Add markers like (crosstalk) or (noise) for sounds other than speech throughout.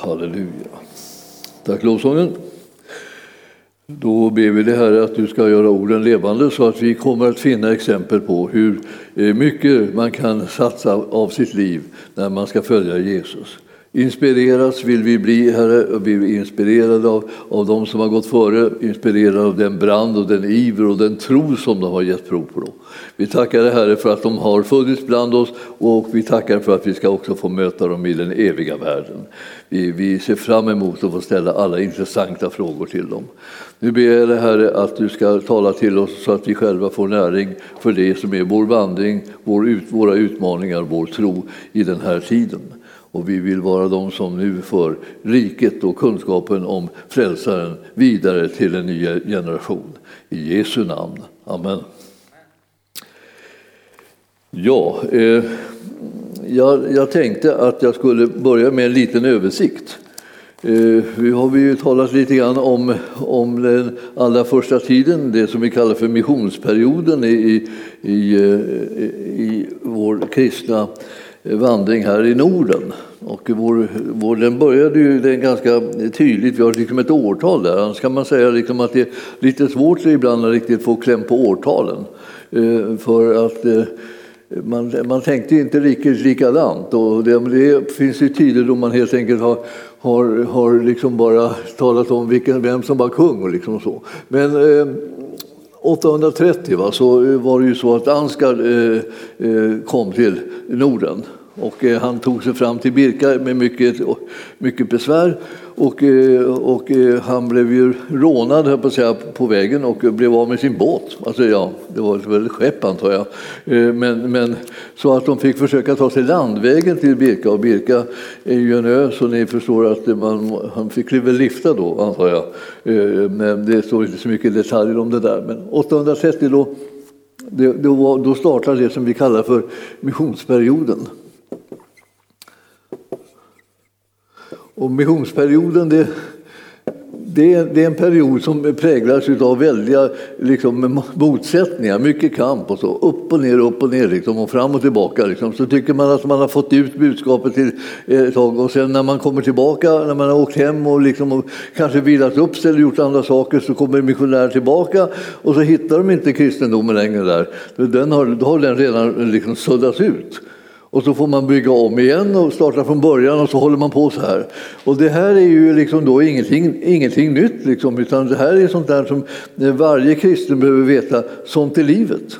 Halleluja. Tack lovsången. Då ber vi dig Herre att du ska göra orden levande så att vi kommer att finna exempel på hur eh, mycket man kan satsa av sitt liv när man ska följa Jesus. Inspireras vill vi bli, Herre, och bli inspirerade av, av de som har gått före, inspirerade av den brand och den iver och den tro som de har gett prov på. Vi tackar dig Herre för att de har funnits bland oss och vi tackar för att vi ska också få möta dem i den eviga världen. Vi, vi ser fram emot att få ställa alla intressanta frågor till dem. Nu ber jag dig Herre att du ska tala till oss så att vi själva får näring för det som är vår vandring, vår, våra utmaningar, vår tro i den här tiden. Och vi vill vara de som nu för riket och kunskapen om frälsaren vidare till en ny generation. I Jesu namn. Amen. Ja, eh, jag, jag, tänkte att jag skulle börja med en liten översikt. Eh, vi har vi ju talat lite grann om, om den allra första tiden, det som vi kallar för missionsperioden i, i, i, eh, i vår kristna vandring här i Norden. Och vår, vår, den började ju den ganska tydligt, vi har liksom ett årtal där. Annars kan man säga liksom att det är lite svårt ibland att riktigt få kläm på årtalen. Eh, för att eh, man, man tänkte inte riktigt likadant. Och det, det finns ju tider då man helt enkelt har, har, har liksom bara talat om vilken, vem som var kung och liksom så. Men eh, 830 va, så var det ju så att Ansgar eh, eh, kom till Norden och eh, han tog sig fram till Birka med mycket, mycket besvär och, eh, och eh, han blev ju rånad på, säga, på vägen och blev av med sin båt. Alltså, ja, det var väl ett skepp antar jag. Men, men, så att de fick försöka ta sig landvägen till Birka och Birka är ju en ö så ni förstår att man, han fick väl lifta då antar jag. Men det står inte så mycket detaljer om det där. Men 830 då, då, då startade det som vi kallar för missionsperioden. Och missionsperioden det, det, är, det är en period som präglas av väldiga liksom, motsättningar, mycket kamp och så. Upp och ner, upp och ner liksom, och fram och tillbaka. Liksom. Så tycker man att man har fått ut budskapet till eh, ett tag och sen när man kommer tillbaka, när man har åkt hem och, liksom, och kanske vilat upp sig eller gjort andra saker så kommer missionären tillbaka och så hittar de inte kristendomen längre där. Den har, då har den redan liksom suddats ut. Och så får man bygga om igen och starta från början och så håller man på så här. Och det här är ju liksom då ingenting, ingenting nytt, liksom, utan det här är sånt där som varje kristen behöver veta, sånt är livet.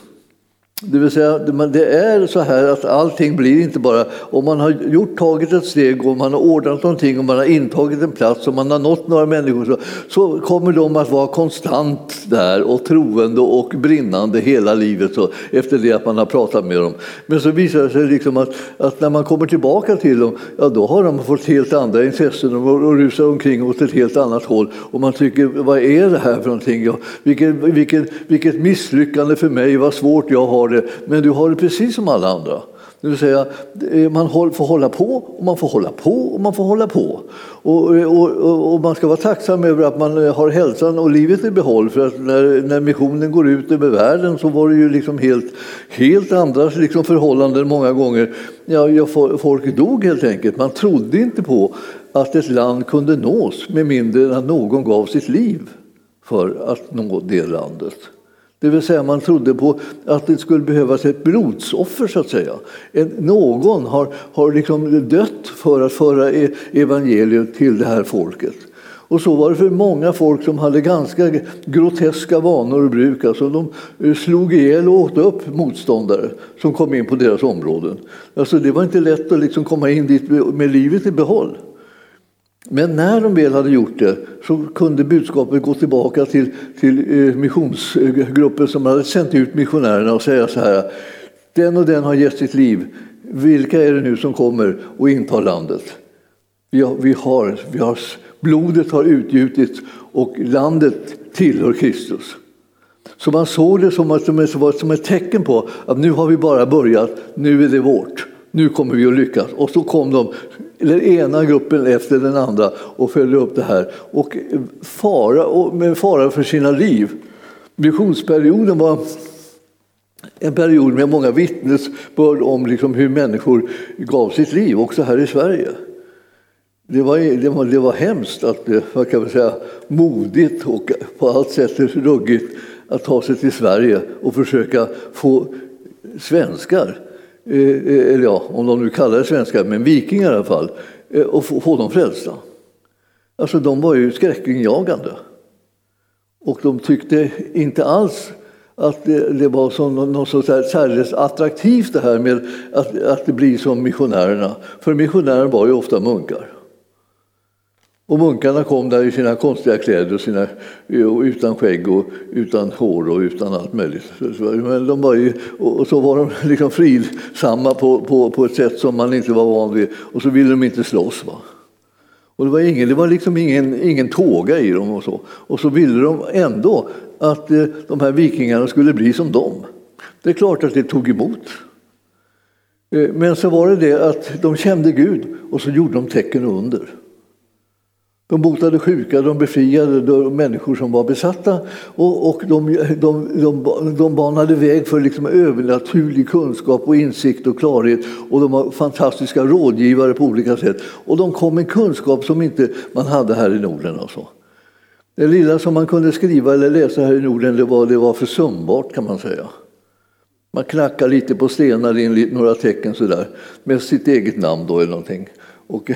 Det vill säga, det är så här att allting blir inte bara, om man har gjort, tagit ett steg och man har ordnat någonting och man har intagit en plats och man har nått några människor så, så kommer de att vara konstant där och troende och brinnande hela livet så, efter det att man har pratat med dem. Men så visar det sig liksom att, att när man kommer tillbaka till dem, ja då har de fått helt andra intressen och, och rusar omkring åt ett helt annat håll och man tycker, vad är det här för någonting? Ja, vilket, vilket, vilket misslyckande för mig, vad svårt jag har det, men du har det precis som alla andra. Det vill säga, eh, man får hålla på och man får hålla på och man får hålla på. Och, eh, och, och, man ska vara tacksam över att man eh, har hälsan och livet i behåll. För att när, när missionen går ut över världen så var det ju liksom helt, helt andra liksom förhållanden många gånger. Ja, ja, folk dog helt enkelt. Man trodde inte på att ett land kunde nås med mindre än att någon gav sitt liv för att nå det landet. Det vill säga man trodde på att det skulle behövas ett blodsoffer så att säga. någon har, har liksom dött för att föra e, evangeliet till det här folket. Och så var det för många folk som hade ganska groteska vanor och bruk. Alltså de eh, slog ihjäl och åt upp motståndare som kom in på deras områden. Alltså det var inte lätt att liksom komma in dit med livet i behåll. Men när de väl hade gjort det så kunde budskapet gå tillbaka till, till eh, missionsgruppen som hade sänt ut missionärerna och säga så här. Den och den har gett sitt liv. Vilka är det nu som kommer och intar landet? Vi har, vi har, vi har, blodet har utgjutits och landet tillhör Kristus. Så man såg det som, att, som ett tecken på att nu har vi bara börjat, nu är det vårt nu kommer vi att lyckas. Och så kom de, den ena gruppen efter den andra och följde upp det här. Och eh, fara, och med fara för sina liv. Missionsperioden var en period med många vittnesbörd om liksom hur människor gav sitt liv, också här i Sverige. det var, det, var, det var hemskt, att, eh, vad kan man säga, modigt och på allt sätt ruggigt att ta sig till Sverige och försöka få svenskar, Eh, eh, eller ja, om de nu kallar det svenskar, men vikingar i alla fall, eh, och få, få dem frälsta. Alltså de var ju skräckinjagande. Och de tyckte inte alls att det, det var som något så särskilt attraktivt det här med att, att det blir som missionärerna. För missionärer var ju ofta munkar. Och munkarna kom där i sina konstiga kläder, och sina, utan skägg och utan hår och utan allt möjligt. Men de var ju, och så var de (laughs) liksom frilsamma på, på, på ett sätt som man inte var van vid. Och så ville de inte slåss. Va? Och det var, ingen, det var liksom ingen, ingen tåga i dem. Och så. och så ville de ändå att eh, de här vikingarna skulle bli som dem. Det är klart att det tog emot. Eh, men så var det det att de kände Gud och så gjorde de tecken under. De botade sjuka, de befriade de människor som var besatta och, och de, de, de, de banade väg för liksom övernaturlig kunskap och insikt och klarhet. Och de var fantastiska rådgivare på olika sätt. Och de kom med kunskap som inte man hade här i Norden. Alltså. Det lilla som man kunde skriva eller läsa här i Norden det var, det var försumbart kan man säga. Man knackade lite på stenar in några tecken sådär med sitt eget namn då eller någonting och,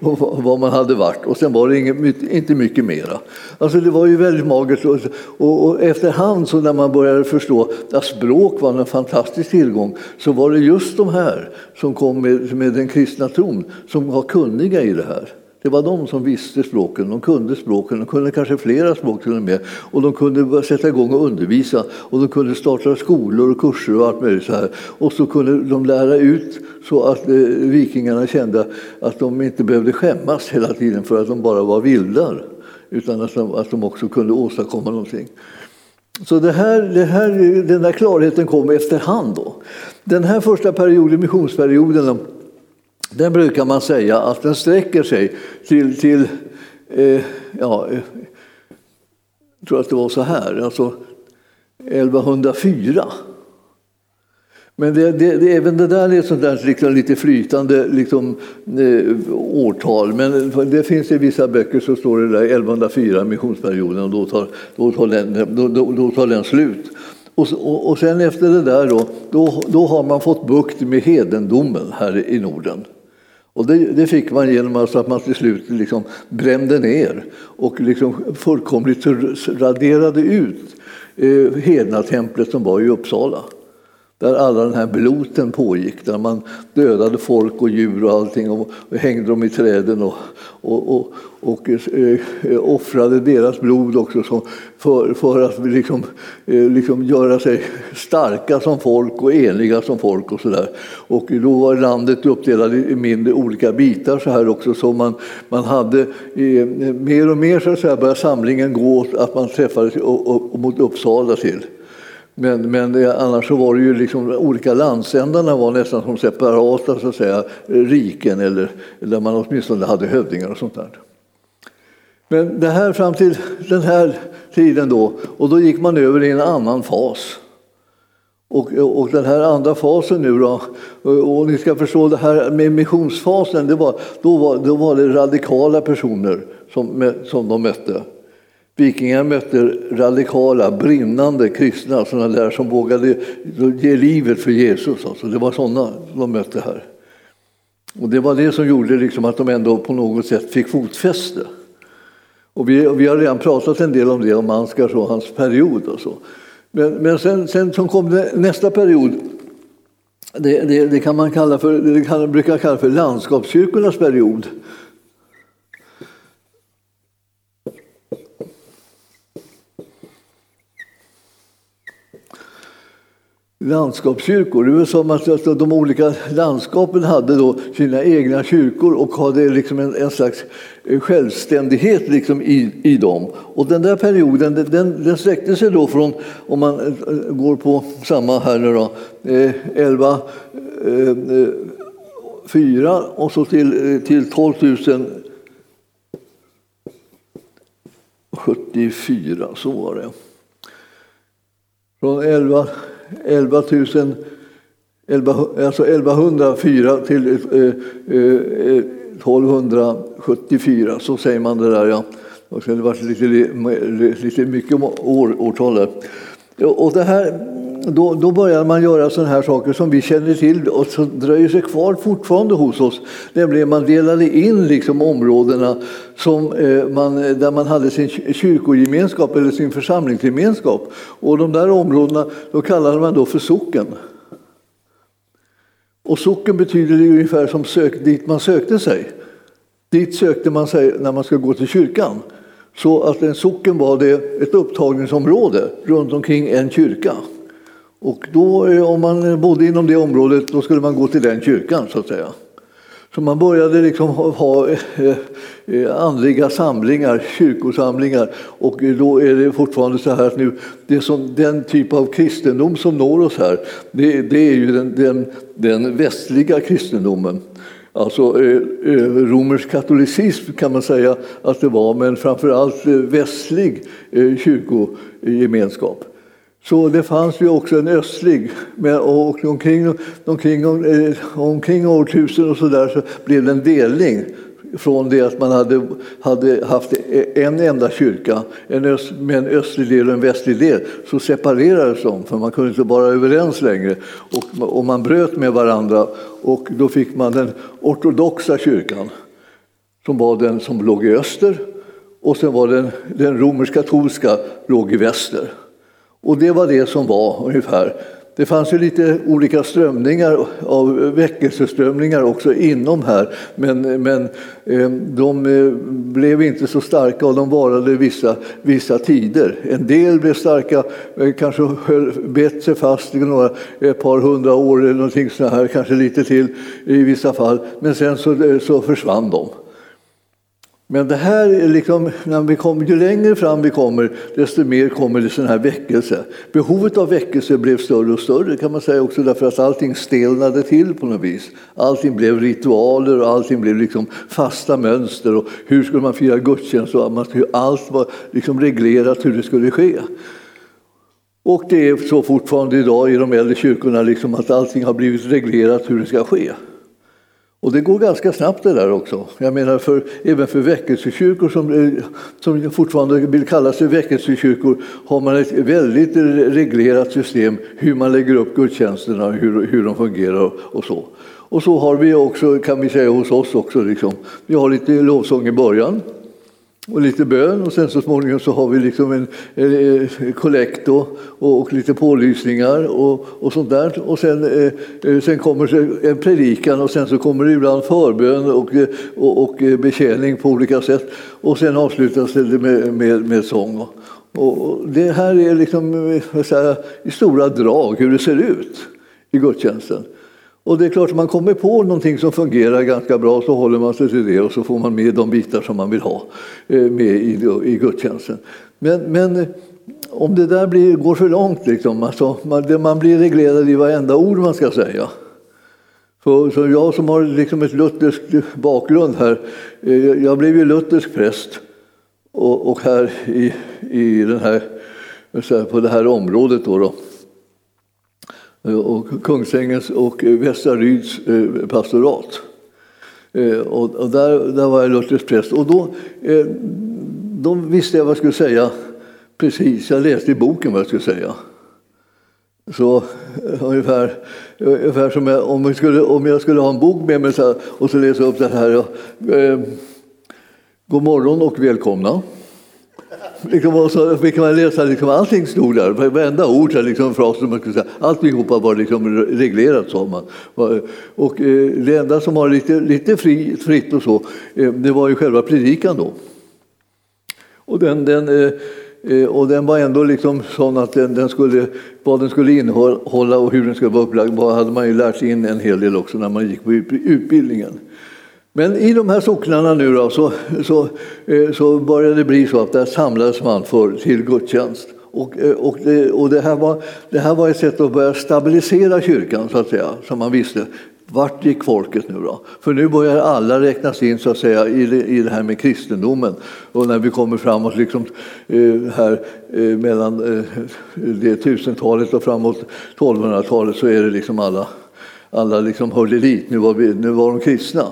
(laughs) och vad man hade varit. Och sen var det inget, inte mycket mera. Alltså det var ju väldigt magert. Och, och, och efterhand så när man började förstå att språk var en fantastisk tillgång så var det just de här som kom med, med den kristna tron som var kunniga i det här. Det var de som visste språken, de kunde språken, de kunde kanske flera språk till och med. Och de kunde sätta igång och undervisa och de kunde starta skolor och kurser och allt möjligt så här. Och så kunde de lära ut så att eh, vikingarna kände att de inte behövde skämmas hela tiden för att de bara var vildar. Utan att de, att de också kunde åstadkomma någonting. Så det här, det här, den där klarheten kom efterhand. Då. Den här första perioden, missionsperioden, den brukar man säga att den sträcker sig till, till eh, ja, eh, jag tror att det var så här, alltså 1104. Men det, det, det, även det där är sånt där liksom lite flytande liksom, eh, årtal. Men det finns i vissa böcker så står det där 1104, missionsperioden, och då tar, då tar, den, då, då, då tar den slut. Och, och, och sen efter det där då, då, då har man fått bukt med hedendomen här i Norden. Och det, det, fick man genom alltså att man till slut liksom brände ner och liksom fullkomligt raderade ut eh, hednatemplet som var i Uppsala där alla den här bloten pågick, där man dödade folk och djur och allting och, hängde dem i träden och, och, och, och eh, offrade deras blod också för, för att liksom, eh, liksom göra sig starka som folk och eniga som folk och sådär. Och då var landet uppdelat i mindre olika bitar så här också så man, man hade eh, mer och mer så att säga började samlingen gå åt att man träffades och, och, och mot Uppsala till. Men, men annars så var det ju liksom, olika landsändarna var nästan som separata så att säga, riken eller där man åtminstone hade hövdingar och sånt där. Men det här fram till den här tiden då, och då gick man över i en annan fas. Och, och den här andra fasen nu då, och ni ska förstå det här med missionsfasen, det var, då, var, då var det radikala personer som, som de mötte. Vikingar mötte radikala, brinnande kristna, sådana där som vågade ge livet för Jesus. Alltså, det var sådana de mötte här. Och det var det som gjorde liksom att de ändå på något sätt fick fotfäste. Och vi, vi har redan pratat en del om det, om Ansgars och hans period. Och så. Men, men sen, sen som kom det, nästa period, det, det, det, kan man kalla för, det kan, brukar kalla för landskapskyrkornas period. Landskapskyrkor. Det var som att alltså, de olika landskapen hade då sina egna kyrkor och hade liksom en, en slags eh, självständighet liksom i, i dem. Och den där perioden den, den sträckte sig då från, om man eh, går på samma här nu då, 11 eh, 4 eh, och så till, till 12 074, så var det. Från 11 11 000 11, alltså 1104 till, eh, eh, 1274, så säger man det där. Ja. Och det har varit lite, lite mycket år, årtal där. Och det här, då, då började man göra sådana här saker som vi känner till och som dröjer sig kvar fortfarande hos oss. Nämligen man delade in liksom områdena som, eh, man, där man hade sin kyrkogemenskap eller sin församlingsgemenskap. Och de där områdena då kallade man då för socken. Och socken betyder ungefär som sök, dit man sökte sig. Dit sökte man sig när man ska gå till kyrkan. Så att en socken var det ett upptagningsområde runt omkring en kyrka. Och då, om man bodde inom det området då skulle man gå till den kyrkan så att säga. Så man började liksom ha eh, eh, andliga samlingar, kyrkosamlingar. Och då är det fortfarande så här att nu, det som, den typ av kristendom som når oss här, det, det är ju den, den, den västliga kristendomen. Alltså eh, eh, romersk katolicism kan man säga att det var, men framför allt västlig kyrkogemenskap. Så det fanns ju också en östlig, och omkring, omkring, omkring årtusen och så där så blev det en delning från det att man hade, hade haft en enda kyrka en öst, med en östlig del och en västlig del, så separerades de för man kunde inte vara överens längre. Och, och man bröt med varandra och då fick man den ortodoxa kyrkan som var den som låg i öster och sen var den, den romersk-katolska låg i väster. Och det var det som var ungefär det fanns ju lite olika strömningar av väckelseströmningar också inom här men, men eh, de eh, blev inte så starka och de varade vissa, vissa tider. En del blev starka, eh, kanske höll, bet sig fast i några, ett par hundra år eller någonting sånt här, kanske lite till i vissa fall, men sen så, så försvann de. Men det här är liksom, när vi kommer, ju längre fram vi kommer, desto mer kommer det sån här väckelse. Behovet av väckelse blev större och större kan man säga också därför att allting stelnade till på något vis. Allting blev ritualer och allting blev liksom fasta mönster. Och hur skulle man fira gudstjänst? Och allt var liksom reglerat hur det skulle ske. Och det är så fortfarande idag i de äldre kyrkorna liksom att allting har blivit reglerat hur det ska ske. Och det går ganska snabbt det där också. Jag menar för, även för väckelsekyrkor som, eh, som fortfarande vill kalla sig väckelsekyrkor har man ett väldigt reglerat system hur man lägger upp gudstjänsterna och hur, hur de fungerar och så. Och så har vi också, kan vi säga hos oss också. Liksom. Vi har lite lovsång i början och lite bön och sen så småningom så har vi liksom en, kollekt och, och, lite pålysningar och, och sånt där. Och sen, eh, eh sen kommer en predikan och sen så kommer det ibland förbön och, eh, och, och eh, betjäning på olika sätt. Och sen avslutas det med, med, med sång. Och det här är liksom, här, i stora drag hur det ser ut i gudstjänsten. Och det är klart, man kommer på någonting som fungerar ganska bra så håller man sig till det och så får man med de bitar som man vill ha eh, med i, i gudstjänsten. Men, men eh, om det där blir, går för långt, liksom, alltså, man, man blir reglerad i varenda ord man ska säga. Så, så jag som har liksom ett luthersk bakgrund här, eh, jag blev ju luthersk präst och, och här i, i den här, på det här området då, då Eh, och Kungsängens och eh, Västra Ryds eh, pastorat. Och där, där var jag luthersk präst. Och då, då visste jag vad jag skulle säga precis. Jag läste i boken vad jag skulle säga. Så ungefär, ungefär som jag, om, jag skulle, om jag skulle ha en bok med mig så här, och så läsa upp det här. Eh, God morgon och välkomna. Liksom, och så fick man läsa, liksom, allting stod där, varenda ord, liksom, frasen, man kunde säga, alltihopa var liksom reglerat sa man. Och eh, det enda som var lite, lite fri, fritt och så, eh, det var ju själva predikan då. Och den, den eh, eh och den var ändå liksom sån att den, den, skulle, vad den skulle innehålla och hur den skulle vara upplagd hade man ju lärt sig in en hel del också när man gick på utbildningen. Men i de här socknarna nu då, så, så, eh, så började det bli så att där samlades man för, till gudstjänst. Och, eh, och, det, och det, här var, det här var ett sätt att börja stabilisera kyrkan, så att säga, så man visste. Vart gick folket nu då? För nu börjar alla räknas in så att säga i det, i det här med kristendomen. Och när vi kommer framåt liksom, eh, här eh, mellan det tusentalet och framåt 1200-talet så är det liksom alla, alla liksom hörde dit. Nu var, vi, nu var de kristna.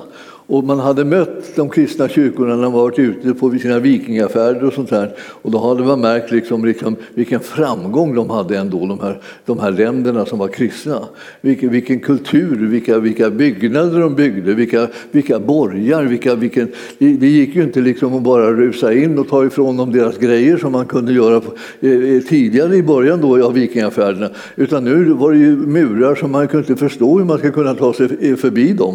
Och man hade mött de kristna kyrkorna när man varit ute på sina vikingafärder och sånt där. Och då hade man märkt liksom, liksom, vilken framgång de hade ändå, de här, de här länderna som var kristna. Vilken, vilken kultur, vilka, vilka byggnader de byggde, vilka, vilka borgar. Vilka, vilken, det gick ju inte liksom att bara rusa in och ta ifrån dem deras grejer som man kunde göra eh, eh, tidigare i början då av vikingafärderna. Utan nu var det ju murar som man kunde inte förstå hur man ska kunna ta sig eh, förbi dem.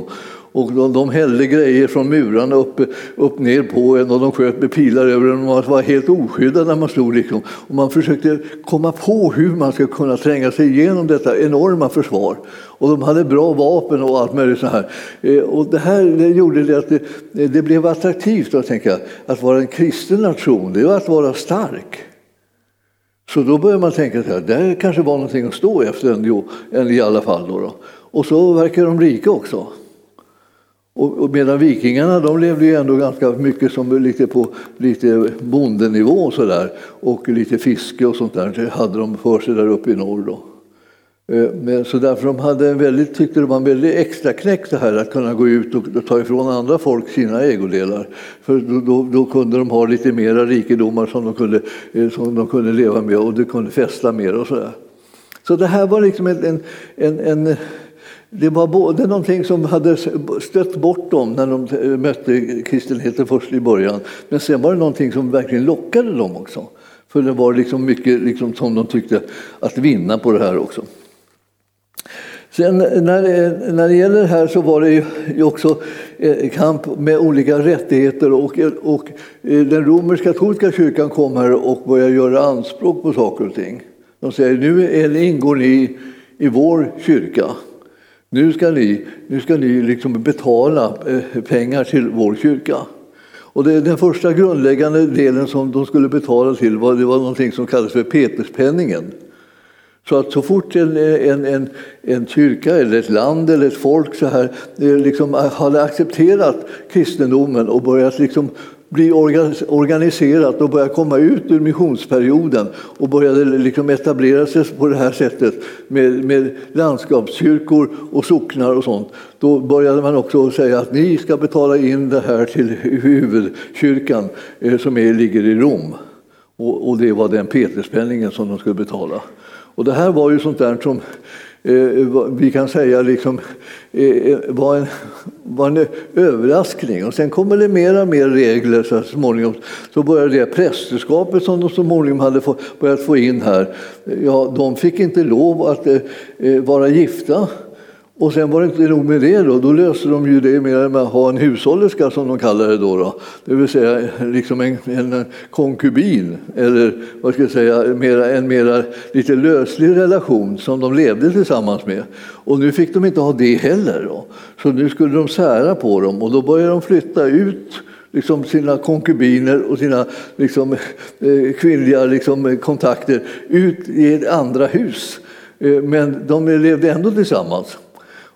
Och de, de hällde grejer från murarna upp, upp ner på en och de sköt med pilar över en. Man var helt oskyddad när man stod. Liksom. Och man försökte komma på hur man ska kunna tränga sig igenom detta enorma försvar. Och de hade bra vapen och allt möjligt så här. Eh, och det här det gjorde det att det, det blev attraktivt att tänka att vara en kristen nation, det var att vara stark. Så då började man tänka att det kanske var någonting att stå efter ändå, i alla fall. Då, då. Och så verkar de rika också. Och, medan vikingarna de levde ju ändå ganska mycket som lite på lite bondenivå och så där, och lite fiske och sånt där det hade de för sig där uppe i norr. Då. Eh, men, så därför de hade en väldigt, tyckte det var en väldigt extra knäck det här att kunna gå ut och, ta ifrån andra folk sina ägodelar. För då, då, då, kunde de ha lite mera rikedomar som de kunde, eh, som de kunde leva med och de kunde festa mer och sådär. Så det här var liksom en, en, en det var både någonting som hade stött bort dem när de eh, mötte kristenheten först i början, men sen var det någonting som verkligen lockade dem också. För det var liksom mycket liksom som de tyckte att vinna på det här också. Sen eh, när det, när det gäller det här så var det ju också kamp med olika rättigheter och, och den romersk-katolska kyrkan kom här och började göra anspråk på saker och ting. De säger nu ingår ni i vår kyrka. Nu ska ni, nu ska ni liksom betala eh, pengar till vår kyrka. Och det, den första grundläggande delen som de skulle betala till var, det var någonting som kallades för Peterspenningen. Så att så fort en, en, en, en kyrka eller ett land eller ett folk så här, eh, liksom eh, hade accepterat kristendomen och börjat liksom bli organiserat och börja komma ut ur missionsperioden och började liksom etablera sig på det här sättet med, med landskapskyrkor och socknar och sånt. Då började man också säga att ni ska betala in det här till huvudkyrkan eh, som är, ligger i Rom. Och, och det var den Peterspenningen som de skulle betala. Och det här var ju sånt där som Eh, vi kan säga liksom, eh, eh var, en, var en överraskning. Och sen kommer det mer och mer regler så småningom. Så började det prästerskapet som de så småningom hade börjat få in här. Ja, de fick inte lov att eh, eh vara gifta och sen var det inte nog med det, då, då löste de ju det med att ha en hushållerska som de kallade det då. då. Det vill säga liksom en, en konkubin, eller vad ska jag säga, mera, en mera lite löslig relation som de levde tillsammans med. Och nu fick de inte ha det heller. Då. Så nu skulle de sära på dem och då började de flytta ut liksom sina konkubiner och sina liksom, eh, kvinnliga liksom, kontakter ut i ett andra hus. Eh, men de levde ändå tillsammans.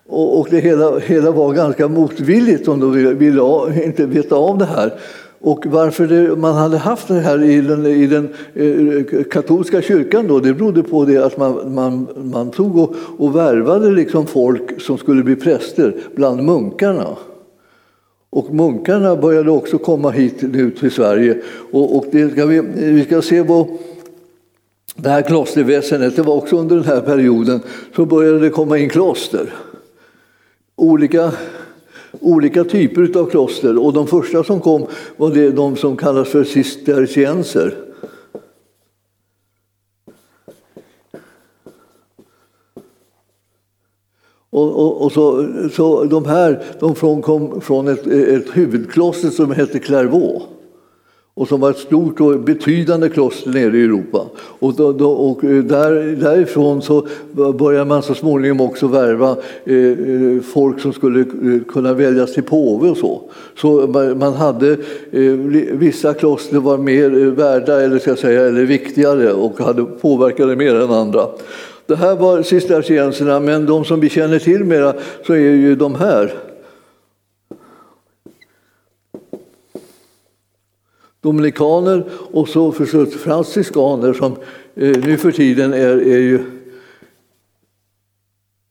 Och, och det hela, hela var ganska motvilligt om de ville, ville inte veta av det här. Och varför det, man hade haft det här i den, i den eh, katolska kyrkan då, det berodde på det att man, man, man tog och, och värvade liksom folk som skulle bli präster bland munkarna. Och munkarna började också komma hit nu till Sverige. Och, och det ska vi, vi ska se vad det här klosterväsendet, det var också under den här perioden så började det komma in kloster olika, olika typer av kloster. Och de första som kom var det, de som kallas för cistercienser. Och, och, och, så, så de här de kom från ett, ett huvudkloster som hette Clairvaux och som var ett stort och betydande kloster nere i Europa. Och, då, då, och eh, där, därifrån så började man så småningom också värva eh, eh folk som skulle eh, kunna väljas till påve och så. Så man hade, eh, vissa kloster var mer värda eller, ska säga, eller viktigare och hade påverkade mer än andra. Det här var cistercienserna, men de som vi känner till mera så är ju de här. Dominikaner och så förstås franciskaner som eh, nu för tiden är, är ju...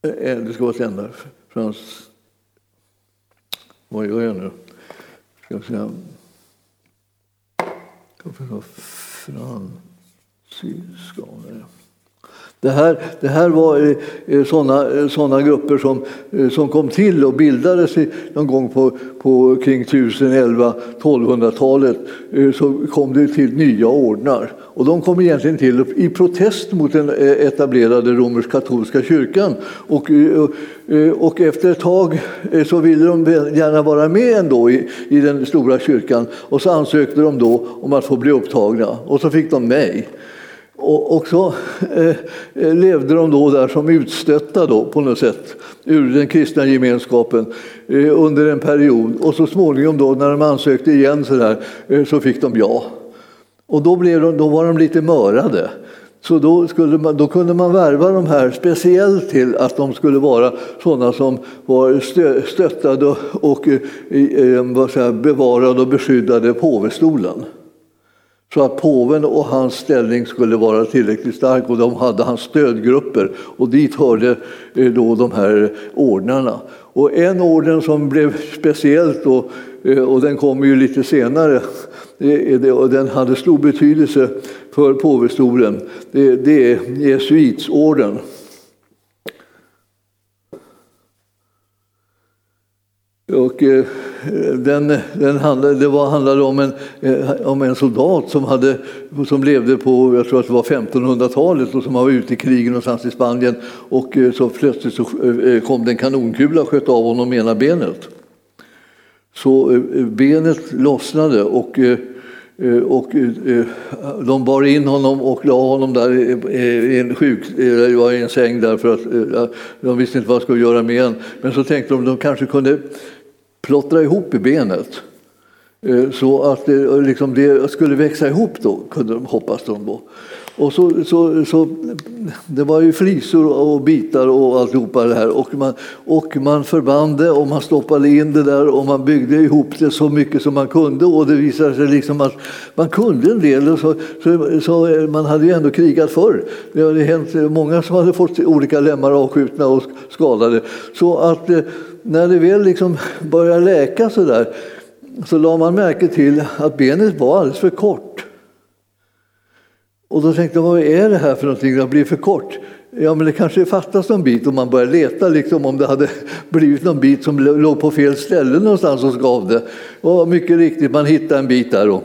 Är, det ska vara ett enda. Frans, Vad gör jag nu? Ska jag säga. Franciskanare. Det här, det här var eh, eh, sådana eh, såna grupper som, som kom till och bildades någon gång på, på kring 1011-1200-talet. Så kom det till nya ordnar. Och de kom egentligen till i protest mot den etablerade romersk-katolska kyrkan. Och, och efter ett tag så ville de gärna vara med ändå i, i den stora kyrkan. Och så ansökte de då om att få bli upptagna och så fick de nej. Och, och så eh, eh, levde de då där som utstötta då, på något sätt ur den kristna gemenskapen eh, under en period. Och så småningom då när de ansökte igen så, där, eh, så fick de ja. Och då, blev de, då var de lite mörade. Så då, skulle man, då kunde man värva de här speciellt till att de skulle vara sådana som var stö, stöttade och, och eh, eh säga, bevarade och beskyddade påvestolen. Så att påven och hans ställning skulle vara tillräckligt stark och de hade hans stödgrupper och dit hörde eh, då de här ordnarna. Och en orden som blev speciellt då, eh, och den kommer ju lite senare och den hade stor betydelse för påvestolen, det är jesuitsorden. Och eh, den, den handlade, det var, handlade om en, eh, om en soldat som, hade, som levde på jag tror att det var 1500-talet och som var ute i krigen någonstans i Spanien. Och eh, så plötsligt så eh, kom det en kanonkula och sköt av honom ena benet. Så benet lossnade och och de bar in honom och la honom där i en, sjuk, i en säng där för att de visste inte vad de skulle göra med honom. Men så tänkte de att de kanske kunde plottra ihop i benet eh, så att det, eh, liksom det skulle växa ihop då, kunde de hoppas de då. Och så, så, så, det var ju flisor och bitar och alltihopa det här och man, och man förband det och man stoppade in det där och man byggde ihop det så mycket som man kunde och det visade sig liksom att man kunde en del. Och så, så, så eh, man hade ju ändå krigat förr. Det hade hänt många som hade fått olika lemmar avskjutna och skadade. Så att eh, när det väl liksom började läka så där så la man märke till att benet var alldeles för kort. Och då tänkte jag, vad är det här för någonting? Det blir för kort. Ja, men det kanske fattas någon bit om man börjar leta liksom, om det hade (laughs) blivit någon bit som låg på fel ställe någonstans och skavde. Och mycket riktigt, man hittade en bit där. Då.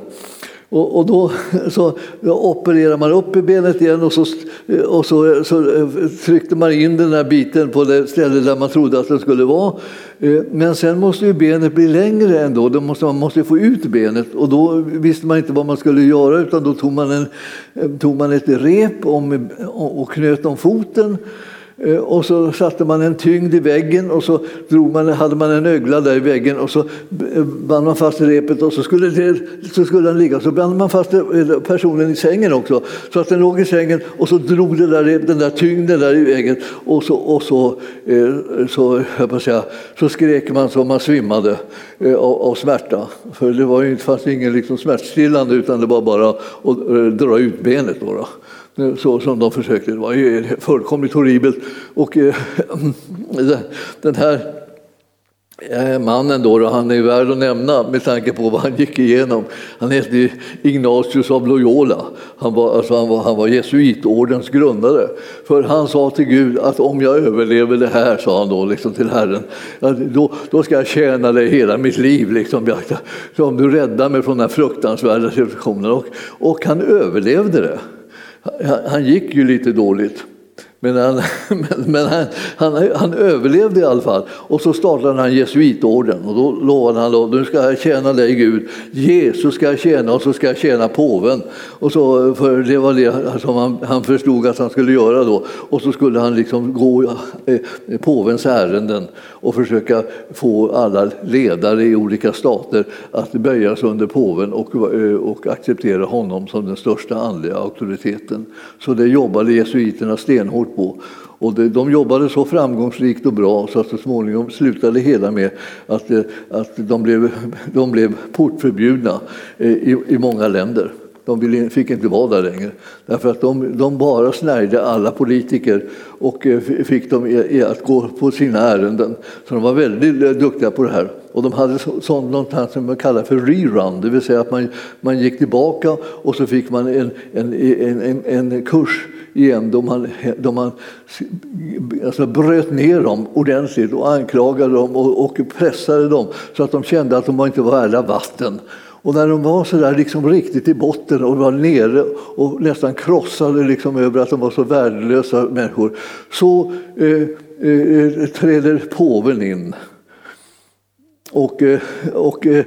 Och, och då (laughs) så opererar man upp i benet igen och, så, och så, så, tryckte man in den här biten på det ställe där man trodde att den skulle vara. Eh, men sen måste ju benet bli längre ändå, då måste, man måste få ut benet. Och då visste man inte vad man skulle göra utan då tog man, en, tog man ett rep om, och knöt om foten. Eh, och så satte man en tyngd i väggen och så drog man, hade man en ögla där i väggen och så eh, band man fast repet och så skulle, det, så skulle den ligga. Så band man fast eh, personen i sängen också så att den låg i sängen och så drog det där, den där tyngden där i väggen och så, och så, så, jag säga, så skrek man så man svimmade av, av smärta. För det var ju, fanns ingen liksom smärtstillande utan det var bara att dra ut benet. Då, då så som de försökte. Det var ju fullkomligt horribelt. Och eh, (laughs) den här eh, mannen då, han är värd att nämna med tanke på vad han gick igenom. Han hette Ignatius av Loyola. Han var, alltså han var, han var jesuitordens grundare. För han sa till Gud att om jag överlever det här, sa han då liksom till Herren, då, då ska jag tjäna dig hela mitt liv. Liksom. Så om du räddar mig från den här fruktansvärda situationen. Och, och han överlevde det han gick ju lite dåligt. Men, han, (laughs) men han, han, han, överlevde i alla fall. Och så startade han jesuitorden och då lovade han att nu ska jag tjäna dig Gud. Jesus ska jag tjäna och så ska jag tjäna påven. Och så, för det var det som han, han förstod att han skulle göra då. Och så skulle han liksom gå eh, påvens ärenden och försöka få alla ledare i olika stater att böja sig under påven och, eh, och acceptera honom som den största andliga auktoriteten. Så det jobbade jesuiterna stenhårt på. Och de jobbade så framgångsrikt och bra så att så småningom slutade hela med att, eh, att de, blev, de blev portförbjudna eh, i, i många länder. De fick inte vara där längre. Därför att de, de bara snärjde alla politiker och eh, fick dem att gå på sina ärenden. Så de var väldigt eh, duktiga på det här. Och de hade sånt något som man kallar för rerun, det vill säga att man, man gick tillbaka och så fick man en, en, en, en, en kurs igen då man, då man alltså bröt ner dem ordentligt och anklagade dem och, och pressade dem så att de kände att de inte var värda vatten. Och när de var så där liksom riktigt i botten och var nere och nästan krossade liksom över att de var så värdelösa människor så eh, eh, eh träder påven in. Och, eh, och, eh,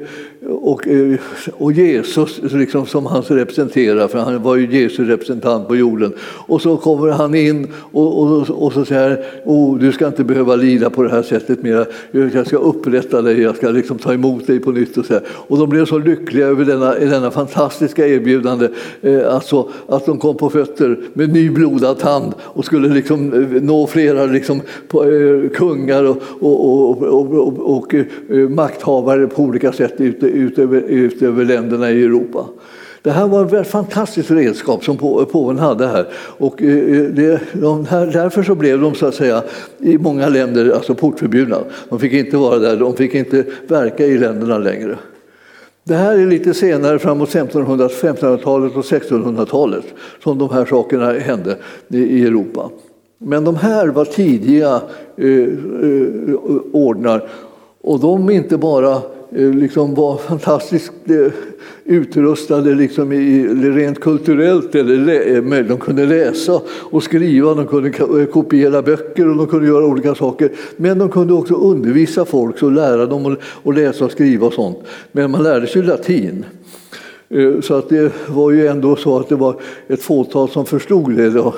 och, eh, och Jesus liksom som han representerar, för han var ju Jesu representant på jorden. Och så kommer han in och, och, och så säger oh, du ska inte behöva lida på det här sättet mer. Jag ska upprätta dig, jag ska liksom ta emot dig på nytt. Och, så här. och de blev så lyckliga över denna, denna fantastiska erbjudande eh, alltså, att de kom på fötter med nyblodad tand och skulle liksom eh, nå flera liksom, på, eh, kungar och, och, och, och eh, makthavare på olika sätt ute ut över, ut över länderna i Europa. Det här var ett fantastiskt redskap som påven hade här. Och eh, eh, det, de här, därför så blev de så att säga i många länder alltså portförbjudna. De fick inte vara där, de fick inte verka i länderna längre. Det här är lite senare, framåt 1500-talet och 1600-talet, som de här sakerna hände i Europa. Men de här var tidiga eh, eh ordnar och de inte bara Eh, liksom var fantastiskt eh, utrustade liksom i, rent kulturellt. Eller, eh, de kunde läsa och skriva, de kunde kopiera böcker och de kunde göra olika saker. Men de kunde också undervisa folk och lära dem att läsa och skriva och sånt. Men man lärde sig latin. Så att det var ju ändå så att det var ett fåtal som förstod det då,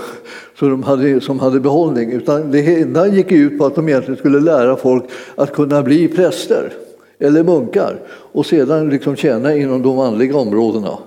så de hade, som hade behållning. Utan det enda gick ut på att de egentligen skulle lära folk att kunna bli präster eller munkar och sedan liksom tjäna inom de andliga områdena.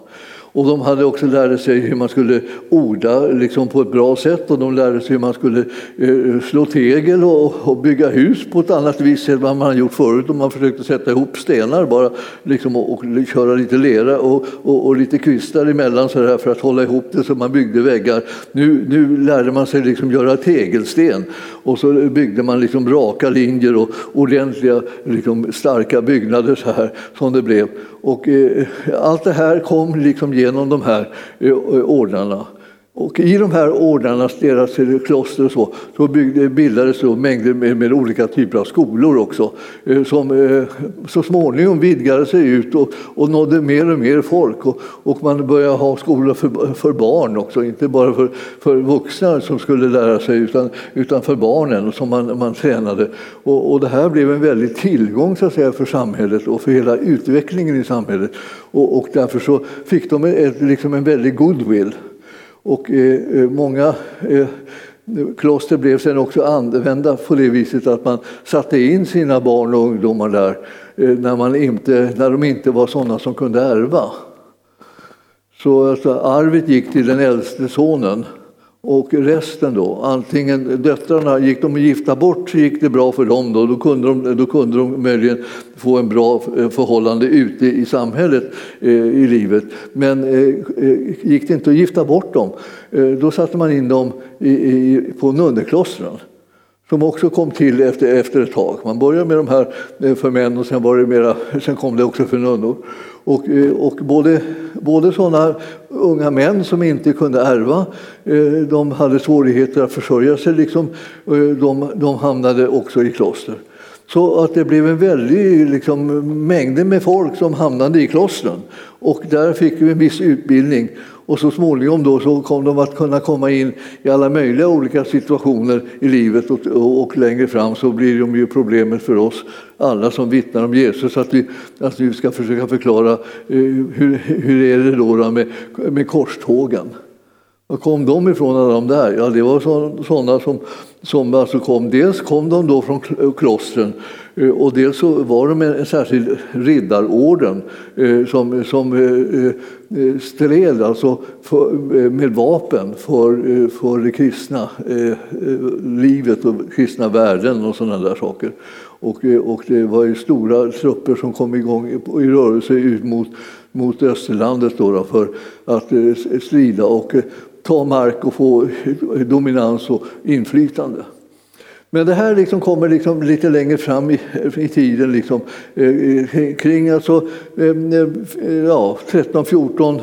Och de hade också lärt sig hur man skulle orda liksom på ett bra sätt och de lärde sig hur man skulle eh, slå tegel och, och, bygga hus på ett annat vis än vad man gjort förut. Och man försökte sätta ihop stenar bara liksom, och, och köra lite lera och, och, och lite kvistar emellan så där för att hålla ihop det så man byggde väggar. Nu, nu lärde man sig liksom göra tegelsten och så byggde man liksom raka linjer och ordentliga liksom starka byggnader så här som det blev. Och eh, allt det här kom liksom genom de här eh, ordnarna. Och I de här ordnarnas deras kloster och så, så byggde, bildades då mängder med, med, olika typer av skolor också eh, som eh, så småningom vidgade sig ut och, och nådde mer och mer folk. Och, och man började ha skolor för, för, barn också, inte bara för, för vuxna som skulle lära sig utan, utan för barnen som man, man tränade. Och, och det här blev en väldig tillgång så att säga, för samhället och för hela utvecklingen i samhället. Och, och därför så fick de ett, liksom en väldig goodwill. Och eh, eh, många eh, kloster blev sen också använda på det viset att man satte in sina barn och ungdomar där eh, när, man inte, när de inte var sådana som kunde ärva. Så alltså, arvet gick till den äldste sonen och resten då, antingen döttrarna, gick de gifta bort så gick det bra för dem då, då kunde de, då kunde de möjligen få en bra eh, förhållande ute i samhället eh, i livet. Men eh, eh, gick det inte att gifta bort dem, eh, då satte man in dem i, i, på nunneklostren som också kom till efter, efter ett tag. Man började med de här eh, för män och sen, var det mera, (laughs) sen kom det också för nunnor. Och, eh, och både, både sådana unga män som inte kunde ärva, eh, de hade svårigheter att försörja sig, liksom, eh, de, de hamnade också i kloster. Så att det blev en väldig liksom, mängd med folk som hamnade i klostren. Och där fick vi en viss utbildning. Och så småningom då så kom de att kunna komma in i alla möjliga olika situationer i livet och, och, och längre fram så blir de ju problemet för oss alla som vittnar om Jesus att vi, att vi ska försöka förklara eh, hur, hur är det då, då med, med korstågen. Var kom de ifrån alla de där? Ja, det var sådana som, som alltså kom. Dels kom de då från klostren Eh, och dels så var de en särskild riddarorden eh, som, som eh, stred alltså för, med vapen för, för det kristna livet och kristna värden och sådana där saker. Och, och det var ju stora trupper som kom igång i rörelse ut mot, mot Österlandet då, då för att strida. Och ta mark och få dominans och inflytande. Men det här liksom kommer liksom lite längre fram i, i tiden, liksom, eh, eh kring alltså, eh, eh ja, 13, 14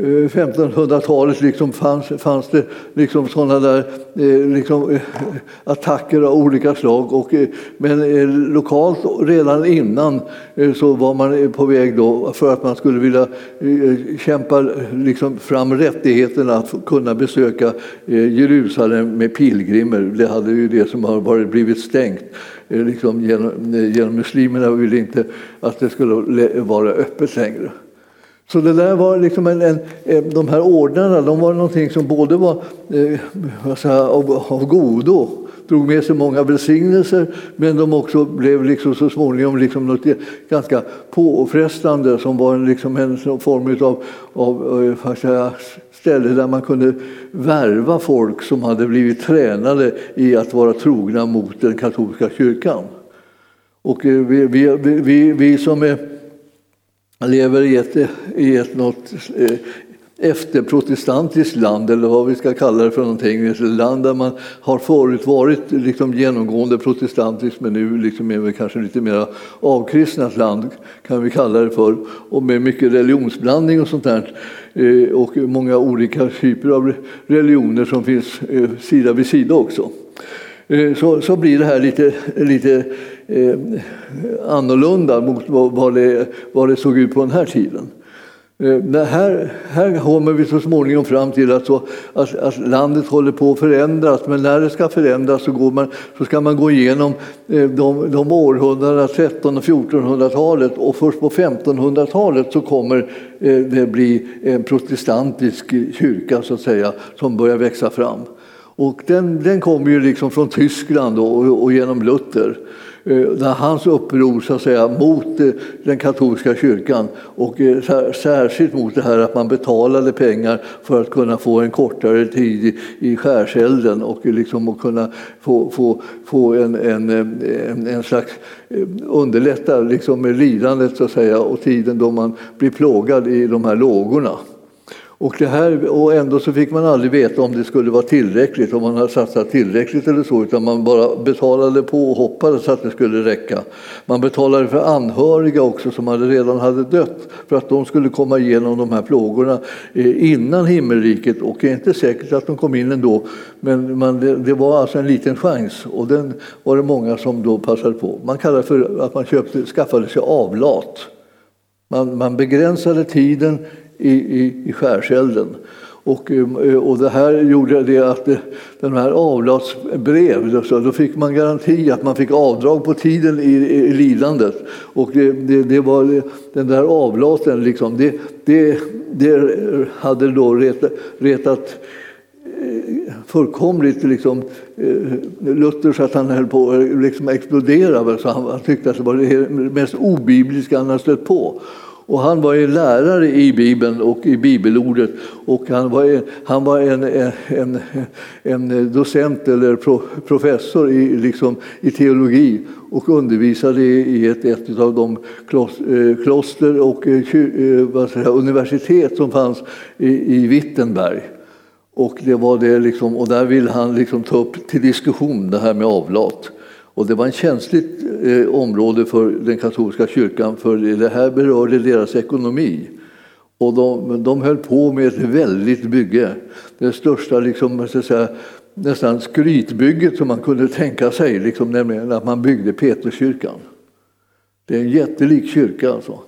Eh, 1500-talet liksom fanns, fanns det liksom sådana där eh, liksom, eh, attacker av olika slag. Och, men lokalt redan innan så var man på väg då för att man skulle vilja kämpa liksom, fram rättigheterna att kunna besöka Jerusalem med pilgrimer. Det hade ju det som har varit blivit stängt. Liksom genom, genom muslimerna ville inte att det skulle vara öppet längre. Så det där var liksom en, en, eh, de här ordnarna de var någonting som både var eh, säga, av, av godo, drog med sig många välsignelser, men de också blev liksom så småningom liksom något eh, ganska påfrestande som var en, liksom en form av, eh, av säga, ställe där man kunde värva folk som hade blivit tränade i att vara trogna mot den katolska kyrkan. Och vi, vi, vi, vi som är lever i ett, i ett något eh, efterprotestantiskt land, eller vad vi ska kalla det för någonting. Ett land där man har förut varit liksom genomgående protestantiskt men nu liksom är vi kanske lite mer avkristnat land, kan vi kalla det för. Och med mycket religionsblandning och sånt där. Eh, och många olika typer av religioner som finns eh, sida vid sida också. Så, så blir det här lite, lite eh, annorlunda mot vad det, vad det såg ut på den här tiden. Eh, här, här kommer vi så småningom fram till att, så, att, att, landet håller på att förändras, men när det ska förändras så, går man, så ska man gå igenom eh, de, de århundradena, 1300 och 1400-talet och först på 1500-talet så kommer eh, det bli en protestantisk kyrka så att säga, som börjar växa fram. Och den, den kommer ju liksom från Tyskland och, och genom Luther. Eh, när hans uppror så att säga, mot eh, den katolska kyrkan och eh, särskilt mot det här att man betalade pengar för att kunna få en kortare tid i skärselden och liksom att kunna få, få, få en, en, en, en slags underlätta liksom med lidandet så att säga, och tiden då man blir plågad i de här lågorna. Och, det här, och ändå så fick man aldrig veta om det skulle vara tillräckligt, om man hade satsat tillräckligt eller så, utan man bara betalade på och hoppades att det skulle räcka. Man betalade för anhöriga också som hade redan hade dött för att de skulle komma igenom de här plågorna eh, innan himmelriket. Och det är inte säkert att de kom in ändå, men man, det, det, var alltså en liten chans och den var det många som då passade på. Man kallar det för att man köpte, skaffade sig avlat. Man, man begränsade tiden i, i, i skärselden. Och, eh, och det här gjorde det att eh, den här avlatsbrev, då fick man garanti att man fick avdrag på tiden i, i lidandet. Och det, det, det, var eh, den där avlaten, liksom, det, det, det hade då retat, retat fullkomligt liksom, Luther så att han höll på att liksom explodera. Så han, han tyckte att det var det mest obibliska han hade stött på. Och han var en lärare i Bibeln och i bibelordet och han var en, han var en, en, en docent eller professor i, liksom, i teologi och undervisade i ett, ett av de eh, kloster och eh, eh, säga, universitet som fanns i, i Wittenberg. Och, det var det liksom, och där ville han liksom ta upp till diskussion det här med avlat. Och det var ett känsligt eh, område för den katolska kyrkan för det här berörde deras ekonomi. Och de, de höll på med ett väldigt bygge. Det största liksom, så säga, nästan skrytbygget som man kunde tänka sig, liksom, nämligen att man byggde Peterskyrkan. Det är en jättelik kyrka alltså.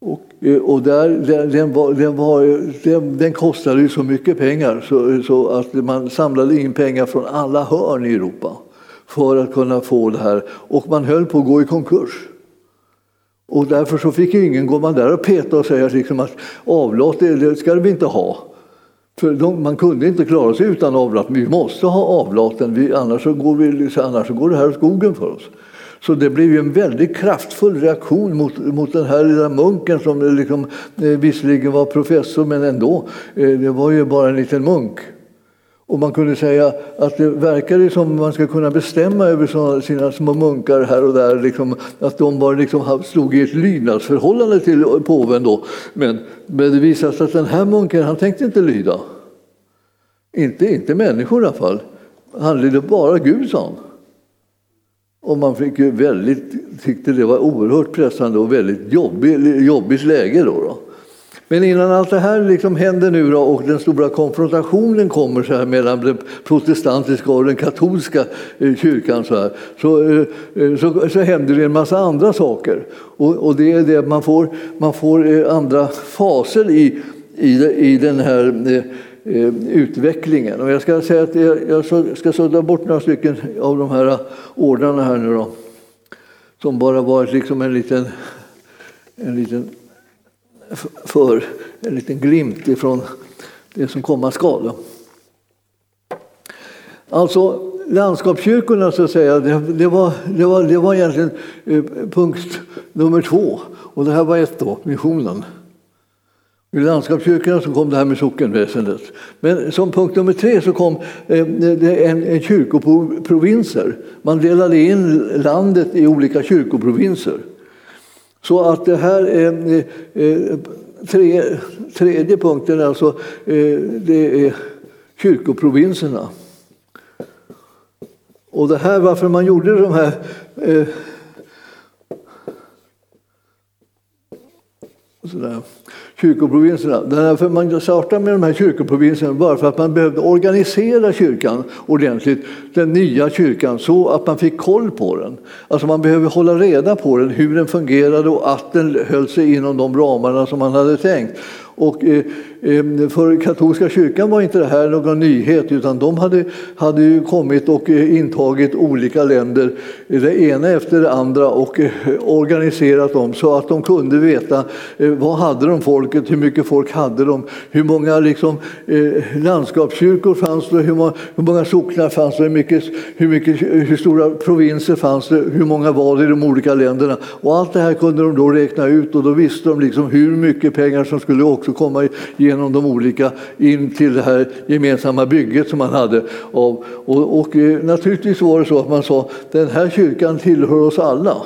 Och, eh, och där, den, var, den, var, den, den, kostade ju så mycket pengar så, så, att man samlade in pengar från alla hörn i Europa för att kunna få det här. Och man höll på att gå i konkurs. Och därför så fick ingen gå man där och peta och säga liksom att avlat det ska vi inte ha. För de, man kunde inte klara sig utan avlat. Vi måste ha avlaten, vi, annars, så går vi, annars så går det här åt skogen för oss. Så det blev ju en väldigt kraftfull reaktion mot, mot den här lilla munken som liksom, eh, visserligen var professor men ändå, eh, det var ju bara en liten munk. Och man kunde säga att det verkade som man ska kunna bestämma över sina små munkar här och där, liksom, att de bara liksom stod i ett lydnadsförhållande till påven. Då. Men, men det visade sig att den här munken han tänkte inte lyda. Inte, inte människor i alla fall. Han lydde bara Gud, sa han. Och man fick ju väldigt, tyckte det var oerhört pressande och väldigt jobbigt, jobbigt läge. Då, då. Men innan allt det här liksom händer nu då, och den stora konfrontationen kommer så här mellan den protestantiska och den katolska eh, kyrkan så, här, så, eh, eh, så, så händer det en massa andra saker. Och, och det är det man får, man får andra faser i, i, i den här utvecklingen. Och jag ska säga att jag ska sudda bort några stycken av de här ordnarna här nu då. Som bara var liksom en liten, en liten för en liten glimt ifrån det som komma skall. Alltså landskapskyrkorna så att säga, det, det, var, det, var, det var egentligen eh, punkt nummer två. Och det här var ett då, missionen. I landskapskyrkorna så kom det här med sockenväsendet. Men som punkt nummer tre så kom eh, en, en kyrkoprovinser. Man delade in landet i olika kyrkoprovinser. Så att det här är eh, eh, tre, tredje punkten, alltså eh, det är kyrkoprovinserna. Och det här varför man gjorde de här eh, sådär, kyrkoprovinserna. Därför man startade med de här kyrkoprovinserna bara för att man behövde organisera kyrkan ordentligt, den nya kyrkan, så att man fick koll på den. Alltså man behöver hålla reda på den, hur den fungerade och att den höll sig inom de ramarna som man hade tänkt. Och eh, eh, för katolska kyrkan var inte det här någon nyhet utan de hade, hade ju kommit och eh, intagit olika länder, eh, det ena efter det andra och organiserat dem så att de kunde veta vad hade de folket, hur mycket folk hade de, hur många liksom, landskapskyrkor fanns det, hur många, hur många socknar fanns det, hur, mycket, hur, mycket, hur stora provinser fanns det, hur många var det i de olika länderna. Och allt det här kunde de då räkna ut och då visste de liksom hur mycket pengar som skulle åka också komma genom de olika in till det här gemensamma bygget som man hade. Och, och, och naturligtvis var det så att man sa den här kyrkan tillhör oss alla.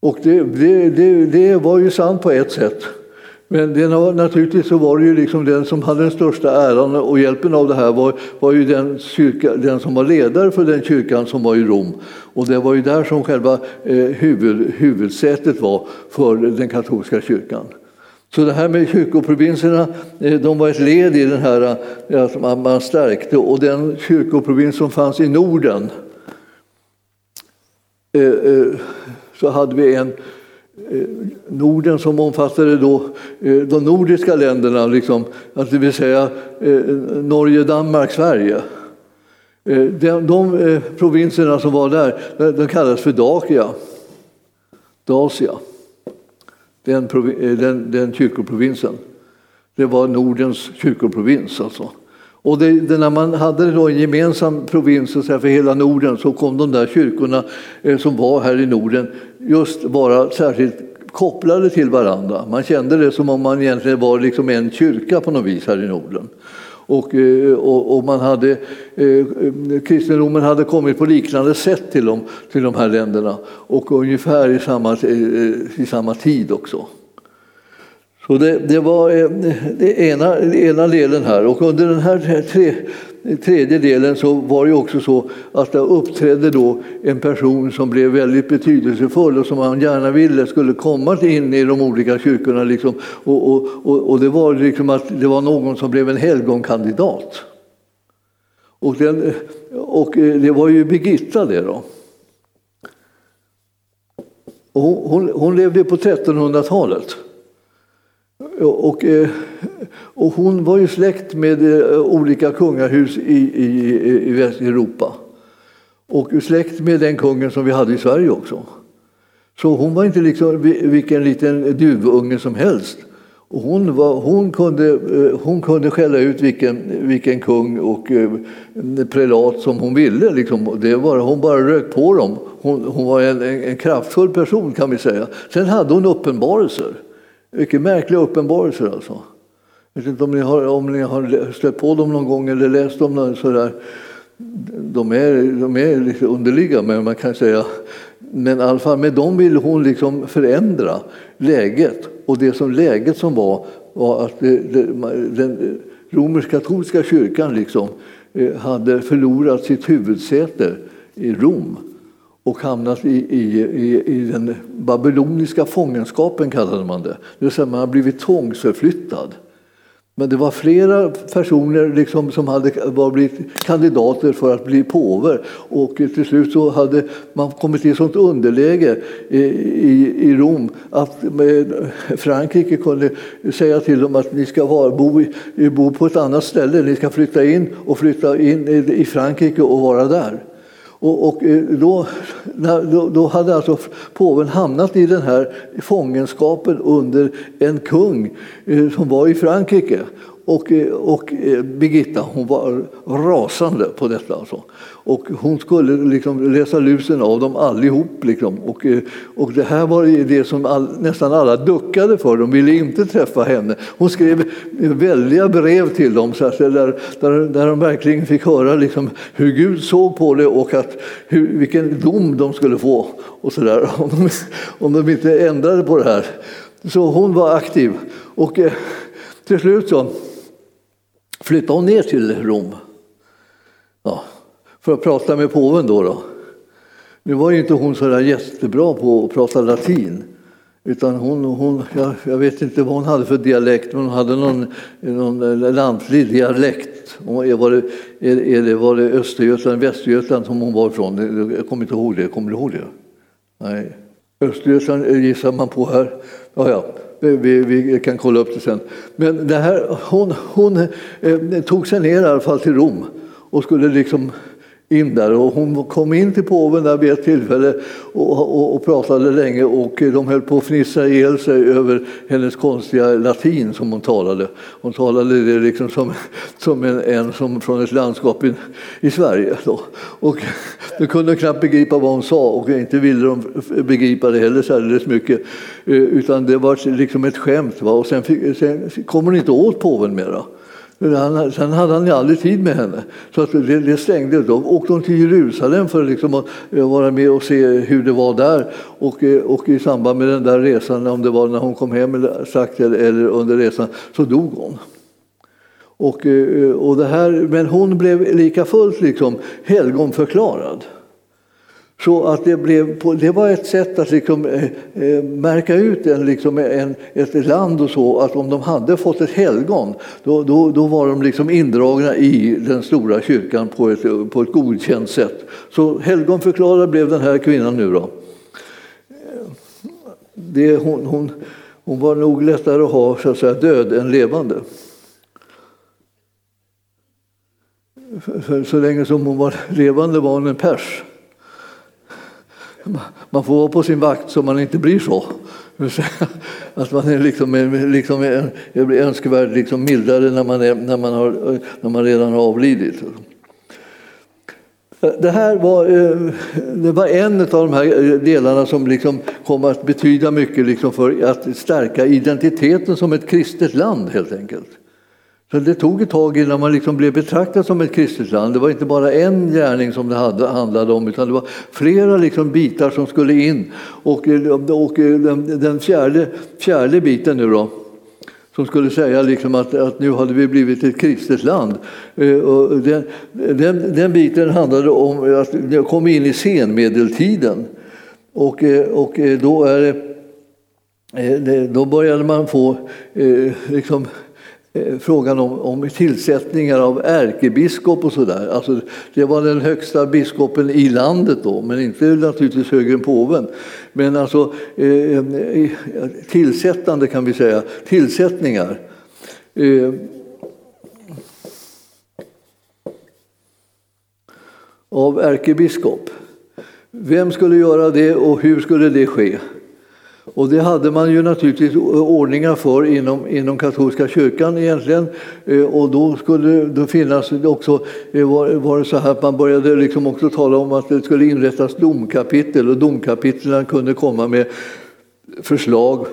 Och det, det, det, det var ju sant på ett sätt. Men det, naturligtvis så var det ju liksom den som hade den största äran och hjälpen av det här var, var ju den, kyrka, den som var ledare för den kyrkan som var i Rom. Och det var ju där som själva eh, huvud, huvudsätet var för den katolska kyrkan. Så det här med kyrkoprovinserna eh, de var ett led i den här eh, att man stärkte. Och den kyrkoprovins som fanns i Norden eh, så hade vi en Norden som omfattade då de nordiska länderna, liksom, alltså det vill säga Norge, Danmark, Sverige. De, de provinserna som var där de kallades för Dakia, Dacia den, eh, den, den kyrkoprovinsen. Det var Nordens kyrkoprovins alltså. Och det, det, när man hade då en gemensam provins så för hela Norden så kom de där kyrkorna eh, som var här i Norden just vara särskilt kopplade till varandra. Man kände det som om man egentligen var liksom en kyrka på något vis här i Norden. Och, eh, och, och, man hade, eh, kristendomen hade kommit på liknande sätt till de, till de här länderna och ungefär i samma, eh, i samma tid också. Så det, det var det ena, det ena delen här och under den här tre, tredje delen så var det också så att det uppträdde då en person som blev väldigt betydelsefull och som man gärna ville skulle komma in i de olika kyrkorna. Liksom. Och, och, och, och, det var liksom att det var någon som blev en helgonkandidat. Och, den, och eh, det var ju Birgitta det då. Hon, hon, hon levde på 1300-talet. Och, eh, och hon var ju släkt med eh, olika kungahus i, i, i Västeuropa. Och släkt med den kungen som vi hade i Sverige också. Så hon var inte liksom vilken liten duvunge som helst. Och hon, var, hon, kunde, eh, hon kunde skälla ut vilken, vilken kung och prelat som hon ville. Liksom. Det var, hon bara rök på dem. Hon, hon var en, en kraftfull person kan vi säga. Sen hade hon uppenbarelser. Mycket märkliga uppenbarelser alltså. Jag vet inte om ni har, om ni har stött på dem någon gång eller läst dem sådär. De är, de är lite underliga, men man kan säga. Men i alla fall med dem vill hon liksom förändra läget. Och det som läget som var, var att det, det, den romersk-katolska kyrkan liksom, eh, hade förlorat sitt huvudsäte i Rom och hamnat i, i, i, i den babyloniska fångenskapen, kallade man det. Det vill säga man har blivit tvångsförflyttad. Men det var flera personer liksom som hade blivit kandidater för att bli påver och till slut så hade man kommit i sånt underläge i, i, i Rom att Frankrike kunde säga till dem att ni ska vara, bo, bo på ett annat ställe, ni ska flytta in och flytta in i Frankrike och vara där. Och, och eh, då, (laughs) då, då, hade alltså påven hamnat i den här fångenskapen under en kung eh, som var i Frankrike. Och, och eh, Birgitta hon var rasande på detta. Alltså. Och hon skulle liksom läsa lusen av dem allihop. Liksom. Och, eh, och det här var det som all, nästan alla duckade för. De ville inte träffa henne. Hon skrev väldiga brev till dem så att, där, där, där de verkligen fick höra liksom hur Gud såg på det och att, hur, vilken dom de skulle få. Och så där, (laughs) om, de, om de inte ändrade på det här. Så hon var aktiv. Och eh, till slut så flyttade hon ner till Rom. Ja, för att prata med påven då. då. Nu var ju inte hon så där jättebra på att prata latin. Utan hon, hon, jag, jag, vet inte vad hon hade för dialekt, men hon hade någon, någon lantlig dialekt. Var det, är, det, var det Östergötland, Västergötland som hon var ifrån? Jag kommer inte ihåg det. Kommer du ihåg det? Nej. Östergötland gissar man på här. Ja, ja. Vi, vi, kan kolla upp det sen. Men det här, hon, hon eh, tog sig ner i alla fall till Rom och skulle liksom in där. Och hon kom in till påven där vid ett tillfälle och, och, och, pratade länge och de höll på att fnissa ihjäl sig över hennes konstiga latin som hon talade. Hon talade det liksom som, som en, en som från ett landskap i, i Sverige. Då. Och de kunde knappt begripa vad hon sa och inte ville de begripa det heller särskilt mycket. Eh, utan det var liksom ett skämt. Va? Och sen, fick, sen kom hon inte åt påven mera. Sen hade han ju aldrig tid med henne. Så att det, det stängde. Då åkte hon till Jerusalem för liksom att eh, vara med och se hur det var där. Och, eh, och i samband med den där resan, om det var när hon kom hem eller, sagt, eller, eller under resan, så dog hon. Och, eh, och det här, men hon blev lika fullt liksom helgonförklarad. Så att det, blev, det var ett sätt att liksom, eh, eh, märka ut en, liksom en, ett land och så, att om de hade fått ett helgon då, då, då var de liksom indragna i den stora kyrkan på ett, på ett godkänt sätt. Så helgonförklarad blev den här kvinnan nu då. Det, hon, hon, hon var nog lättare att ha så att säga, död än levande. För, för så länge som hon var levande var hon en pers man får vara på sin vakt så man inte blir så. Att man är liksom, liksom önskvärd liksom mildare när man, är, när, man har, när man redan har avlidit. Det här var, eh, det var en av de här delarna som liksom kom att betyda mycket liksom för att stärka identiteten som ett kristet land helt enkelt. Så det tog ett tag innan man liksom blev betraktad som ett kristet land. Det var inte bara en gärning som det handlade om utan det var flera liksom bitar som skulle in. Och, och den, den fjärde, fjärde biten nu då, som skulle säga liksom att, att nu hade vi blivit ett kristet land. Eh, och den, den, den biten handlade om att jag kom in i senmedeltiden. Och, eh, och då, är då började man få liksom, Eh, frågan om, om tillsättningar av ärkebiskop och sådär. Alltså, det var den högsta biskopen i landet då, men inte naturligtvis högre än påven. Men alltså eh, eh, tillsättande kan vi säga, tillsättningar. Eh, av ärkebiskop. Vem skulle göra det och hur skulle det ske? Och det hade man ju naturligtvis ordningar för inom, inom katolska kyrkan egentligen. Eh, och då skulle det finnas också, eh, var, var det så här att man började liksom också tala om att det skulle inrättas domkapitel och domkapitlen kunde komma med förslag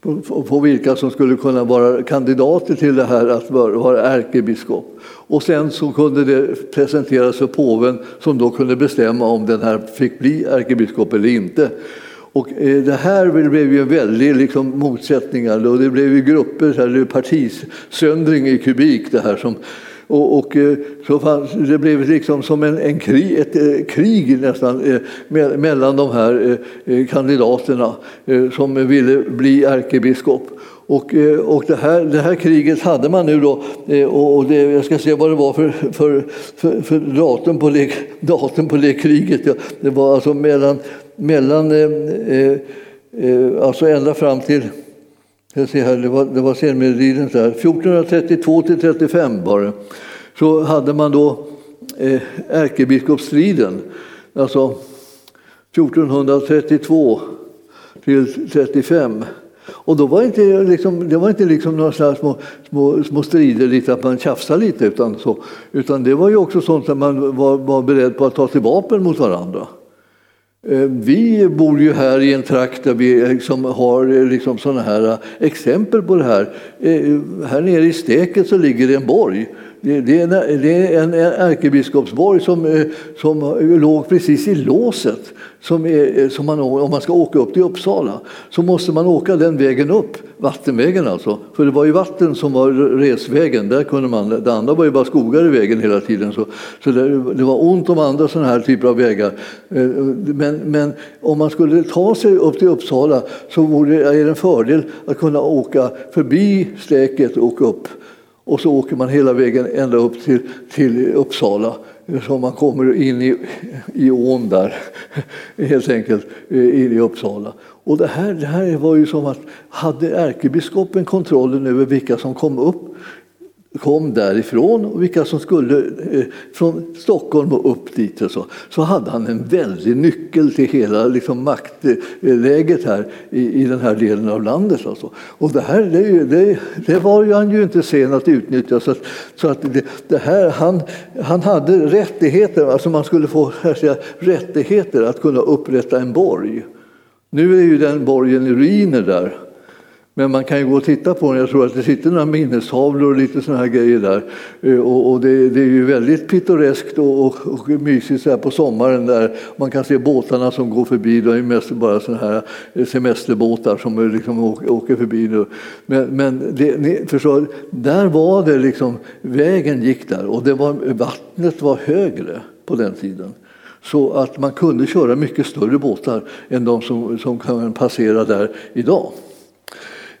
på, på vilka som skulle kunna vara kandidater till det här att vara ärkebiskop. Och sen så kunde det presenteras för påven som då kunde bestämma om den här fick bli ärkebiskop eller inte. Och eh, det här blev ju en väldig liksom, motsättningar och det blev ju grupper, partisöndring i kubik det här som och, och eh, så fanns, det blev liksom som en, en krig, ett eh, krig nästan eh, mellan de här kandidaterna som ville bli ärkebiskop. Och, och det, här, det här kriget hade man nu då, och det, jag ska se vad det var för, för, för, för datum, på det, datum på det kriget. Det var alltså mellan, mellan eh, eh, alltså ända fram till jag ser här, det var, det var senmedeltiden, 1432 till 35 det. så hade man då eh, ärkebiskopsstriden. Alltså 1432 till 35. Och då var inte liksom, det var inte liksom några sådana små, små, små strider, lite att man tjafsade lite, utan, så, utan det var ju också sånt att man var, var beredd på att ta till vapen mot varandra. Eh, vi bor ju här i en trakt där vi eh, liksom har eh, liksom sådana här exempel på det här. Här nere i Steket så ligger det en borg det är en ärkebiskopsborg som, eh, som låg precis i låset. Som är, eh, som man, om man ska åka upp till Uppsala så måste man åka den vägen upp, vattenvägen alltså. För det var ju vatten som var resvägen. Där kunde man, det andra var ju bara skogar i vägen hela tiden. Så, så det, det var ont om andra sådana här typer av vägar. Eh, men, men om man skulle ta sig upp till Uppsala så vore det en fördel att kunna åka förbi Stäket och upp och så åker man hela vägen ända upp till, till Uppsala så man kommer in i, i ån där, helt enkelt, eh, in i Uppsala. Och det här, det här var ju som att hade ärkebiskopen kontrollen över vilka som kom upp kom därifrån och vilka som skulle eh, från Stockholm och upp dit och så, så hade han en väldig nyckel till hela liksom, maktläget här i, i den här delen av landet. Alltså. Och det här det, det, det var ju han ju inte sen att utnyttja. Så att, så att det, det, här, han, han hade rättigheter, alltså man skulle få säga, rättigheter att kunna upprätta en borg. Nu är ju den borgen i ruiner där. Men man kan ju gå och titta på den. Jag tror att det sitter några minnestavlor och lite sådana här grejer där. Eh, och, och det, det, är ju väldigt pittoreskt och, och, och mysigt så här på sommaren där man kan se båtarna som går förbi. Det är ju mest bara sådana här eh, semesterbåtar som liksom åker, åker förbi. Nu. Men, men det, ni förstår, där var det liksom, vägen gick där och det var, vattnet var högre på den tiden. Så att man kunde köra mycket större båtar än de som, som kan passera där idag.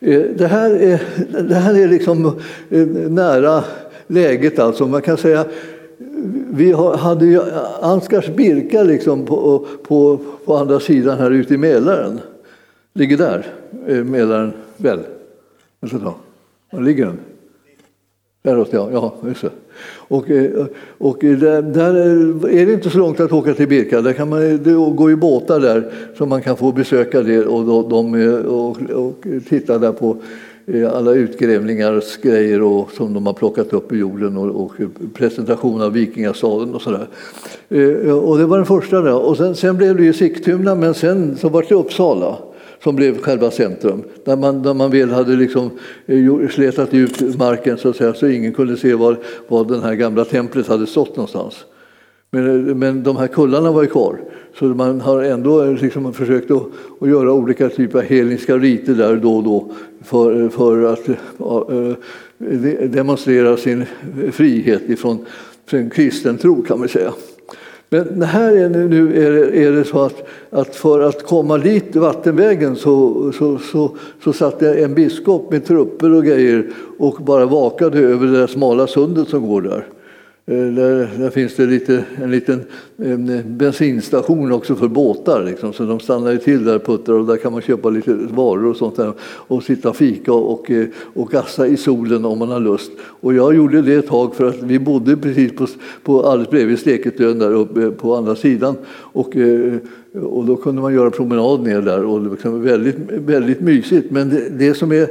Eh, det här är, det här är liksom eh, nära läget. Alltså. Man kan säga vi hade ju Ansgars Birka liksom på, på, på andra sidan här ute i Mälaren. Ligger där, eh, Mälaren väl? Var ligger den? Däråt, ja. ja just det. Och, eh, och där, där, är det inte så långt att åka till Birka. Där kan man, det går ju båtar där så man kan få besöka det och, de, eh, och, och titta där på eh, alla utgrävningars grejer och, som de har plockat upp i jorden och, och presentation av vikingastaden och sådär. Och det var den första där. Och sen, sen blev det ju Sigtuna men sen så var det Uppsala som blev själva centrum. Där man, där man väl hade liksom eh, sletat ut marken så, att säga, så ingen kunde se var, var det här gamla templet hade stått någonstans. Men, eh, men de här kullarna var ju kvar. Så man har ändå eh, liksom försökt att, att göra olika typer av heliga riter där då och då för, för att äh, demonstrera sin frihet ifrån kristen tro kan man säga. Men här är nu är det, är det så att, att, för att komma dit vattenvägen så, så, så, så satt det en biskop med trupper och grejer och bara vakade över det där smala sundet som går där. Eh, där, där, finns det lite, en liten en eh, bensinstation också för båtar. Liksom. Så de stannar till där puttrar och där kan man köpa lite varor och sånt där och sitta och fika och, eh, och gassa i solen om man har lust. Och jag gjorde det ett tag för att vi bodde precis på, på alldeles bredvid Steketön där uppe på andra sidan. Och, och då kunde man göra promenad ner där och det var liksom väldigt, väldigt mysigt. Men det, det, som, är,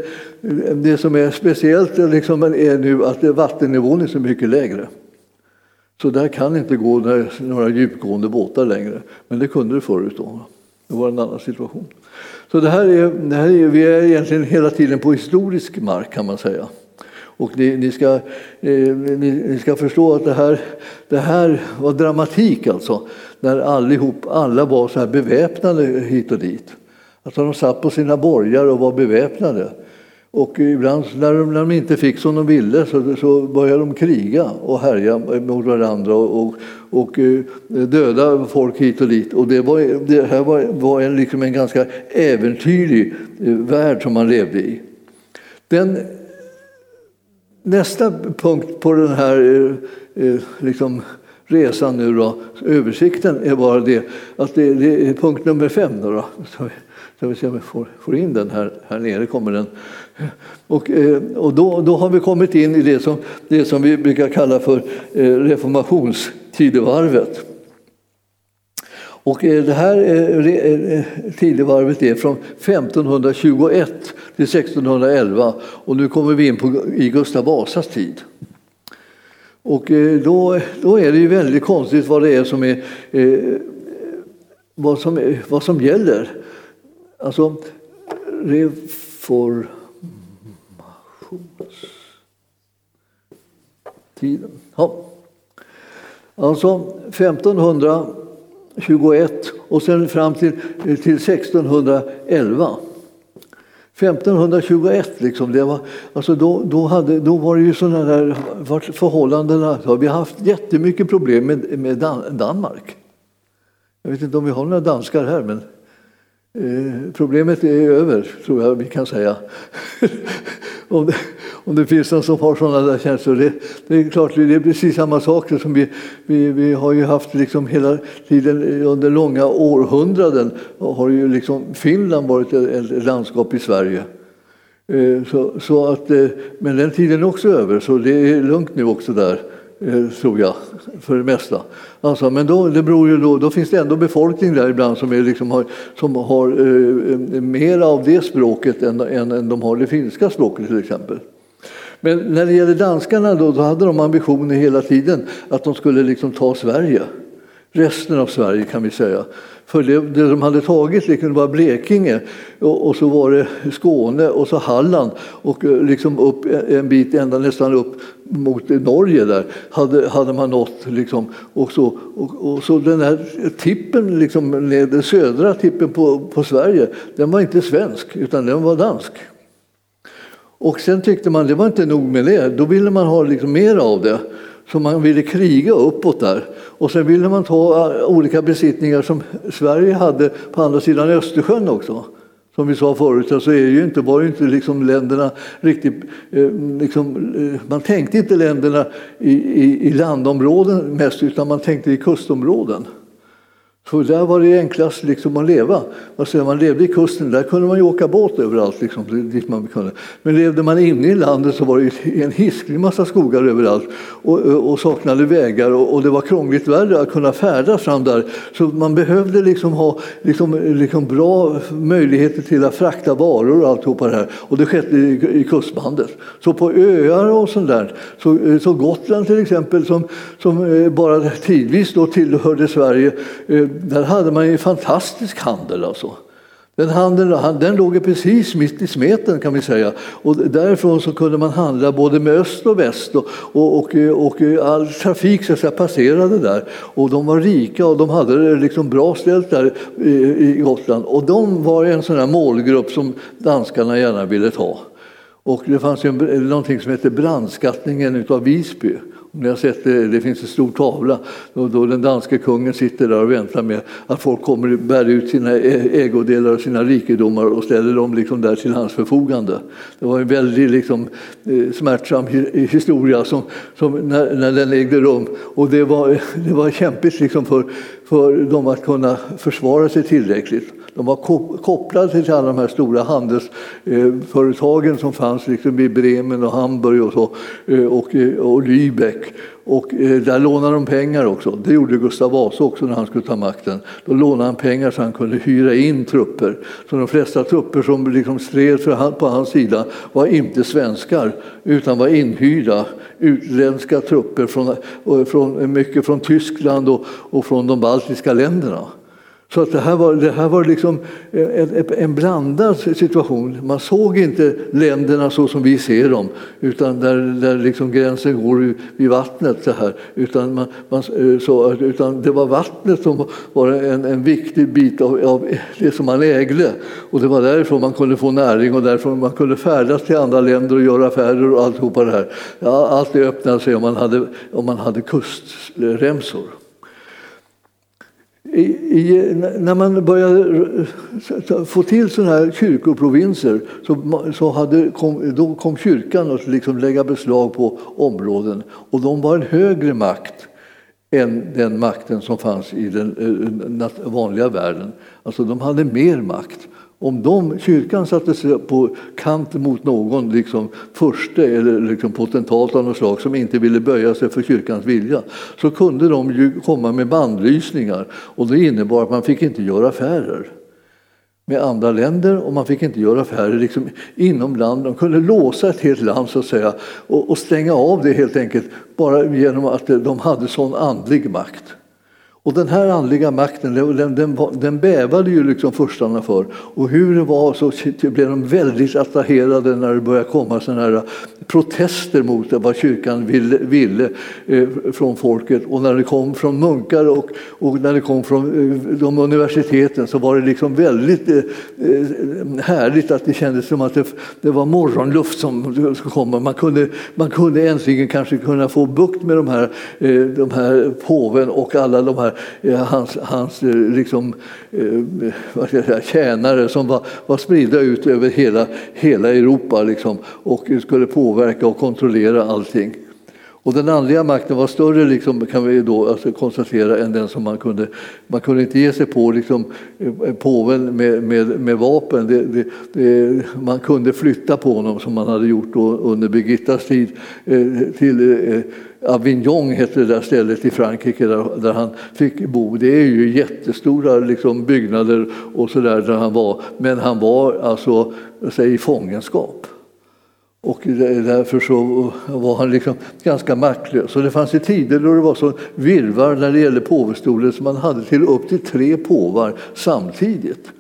det som är speciellt liksom är nu att vattennivån är så mycket lägre. Så där kan inte gå några djupgående båtar längre. Men det kunde det förut då. Det var en annan situation. Så det här är, det här är, vi är egentligen hela tiden på historisk mark kan man säga. Och ni, ni ska, eh, ni, ni, ska förstå att det här, det här var dramatik alltså. När allihop, alla var så här beväpnade hit och dit. Alltså de satt på sina borgar och var beväpnade. Och ibland när de, när de inte fick som de ville så, så började de kriga och härja mot varandra och, och, och eh, döda folk hit och dit. Och det, var, det här var, var en, liksom en ganska äventyrlig eh, värld som man levde i. Den, nästa punkt på den här eh, liksom, resan nu då, översikten är bara det att det, det är punkt nummer fem. Då, då. Ska vi se om vi får, får in den här, här nere kommer den. Och, eh, och då, då har vi kommit in i det som, det som vi brukar kalla för eh, reformationstidevarvet. Och eh, det här tidevarvet är från 1521 till 1611 och nu kommer vi in på, i Gustav Vasas tid. Och då, då är det ju väldigt konstigt vad det är som är vad som, vad som gäller. Alltså reformationstiden. Ja. Alltså 1521 och sen fram till, till 1611. 1521, liksom, det var, alltså då, då, hade, då var det ju sådana där förhållandena. Vi har haft jättemycket problem med, med Dan Danmark. Jag vet inte om vi har några danskar här, men Eh, problemet är över, tror jag vi kan säga. (laughs) om, det, om det finns någon som har sådana där känslor. Det, det, är klart, det är precis samma saker som vi, vi, vi har ju haft liksom hela tiden under långa århundraden. Har ju liksom Finland varit ett landskap i Sverige. Eh, så, så att, eh, men den tiden är också över, så det är lugnt nu också där. Eh, tror jag, för det mesta. Alltså, men då, det beror ju då, då finns det ändå befolkning där ibland som, är liksom har, som har eh mer av det språket än, än, än de har det finska språket till exempel. Men när det gäller danskarna då, då hade de ambitioner hela tiden att de skulle liksom ta Sverige. Resten av Sverige kan vi säga. För det, det de hade tagit liksom var Blekinge och, och, så var det Skåne och så Halland och eh, liksom upp en bit ända nästan upp mot Norge där hade, hade man nått. Liksom, och, så, och, och, så den här tippen, liksom, den södra tippen på, på Sverige, den var inte svensk utan den var dansk. Och sen tyckte man det var inte nog med det, då ville man ha liksom mer av det. Så man ville kriga uppåt där. Och sen ville man ta äh, olika besittningar som Sverige hade på andra sidan Östersjön också. Som vi sa förut, så alltså är ju inte, var ju inte liksom länderna riktigt... Eh, liksom, eh, man tänkte inte länderna i, i, i landområden mest, utan man tänkte i kustområden. För där var det enklast liksom att leva. Alltså man levde i kusten, där kunde man ju åka båt överallt. Liksom, dit man kunde. Men levde man inne i landet så var det en hisklig massa skogar överallt och, och saknade vägar och, och, det var krångligt värre att kunna färdas fram där. Så man behövde liksom ha liksom, liksom bra möjligheter till att frakta varor och alltihopa det här. Och det skedde i, i kustbandet. Så på öar och sånt där, så, så Gotland till exempel som, som eh, bara tidvis då tillhörde Sverige eh, där hade man ju fantastisk handel. Alltså. Den handeln den låg precis mitt i smeten kan vi säga. Och därifrån så kunde man handla både med öst och väst och, och, och, och all trafik så säga, passerade där. Och de var rika och de hade det liksom bra ställt där i Gotland. Och de var en sån här målgrupp som danskarna gärna ville ta. Och det fanns ju någonting som hette brandskattningen av Visby. Ni har sett det, det finns en stor tavla då, då den danske kungen sitter där och väntar med att folk kommer bär ut sina ägodelar och sina rikedomar och ställer dem liksom där till hans förfogande. Det var en väldigt liksom, eh, smärtsam historia som, som när, när den ägde rum. Och det var, (laughs) det var kämpigt liksom för, för dem att kunna försvara sig tillräckligt. De var kopplade till alla de här stora handelsföretagen som fanns liksom i Bremen och Hamburg och, så, eh, och, eh, och Lübeck. Och eh, där lånade de pengar också. Det gjorde Gustav Vasa också när han skulle ta makten. Då lånade han pengar så han kunde hyra in trupper. Så de flesta trupper som liksom stred på hans sida var inte svenskar utan var inhyrda utländska trupper, från, från, mycket från Tyskland och, och från de baltiska länderna. Så att det här var, det här var liksom eh, en, en blandad situation. Man såg inte länderna så som vi ser dem, utan där, där liksom gränsen går vid vattnet. Så här. Utan, man, man, eh, så, utan det var vattnet som var en, en viktig bit av, av, det som man ägde. Och det var därifrån man kunde få näring och därifrån man kunde färdas till andra länder och göra affärer och alltihopa det här. Ja, allt det öppnade sig om man hade, om man hade kustremsor. I, i, när man började få till sådana här kyrkoprovinser så, så hade, kom, då kom kyrkan att liksom lägga beslag på områden och de var en högre makt än den makten som fanns i den eh, vanliga världen. Alltså de hade mer makt. Om de, kyrkan satte sig på kant mot någon liksom förste eller liksom potentat av något slag som inte ville böja sig för kyrkans vilja så kunde de ju komma med bandlysningar och det innebar att man fick inte göra affärer med andra länder och man fick inte göra affärer liksom inom landet. De kunde låsa ett helt land så att säga och, och stänga av det helt enkelt bara genom att de hade sån andlig makt. Och den här andliga makten den, den, den bävade ju liksom förstarna för. Och hur det var så blev de väldigt attraherade när det började komma sådana här äh, protester mot vad kyrkan ville, ville eh, från folket. Och när det kom från munkar och, och när det kom från eh, de universiteten så var det liksom väldigt eh, härligt att det kändes som att det, det var morgonluft som skulle komma. Man kunde, man kunde äntligen kanske kunna få bukt med de här, de här påven och alla de här hans, hans eh, liksom, eh, vad ska jag säga, tjänare som var, var spridda ut över hela, hela Europa liksom, och skulle påverka och kontrollera allting. Och den andliga makten var större liksom, kan vi då alltså konstatera än den som man kunde. Man kunde inte ge sig på liksom, eh, påven med, med, med vapen. Det, det, det, man kunde flytta på honom som man hade gjort under Birgittas tid till Avignon hette det där stället i Frankrike där, där han fick bo. Det är ju jättestora liksom, byggnader och så där, där han var. Men han var alltså säg, i fångenskap. Och därför så var han liksom ganska maktlös. Och det fanns ju tider då det var så virvar när det gällde påvestolen så man hade till upp till tre påvar samtidigt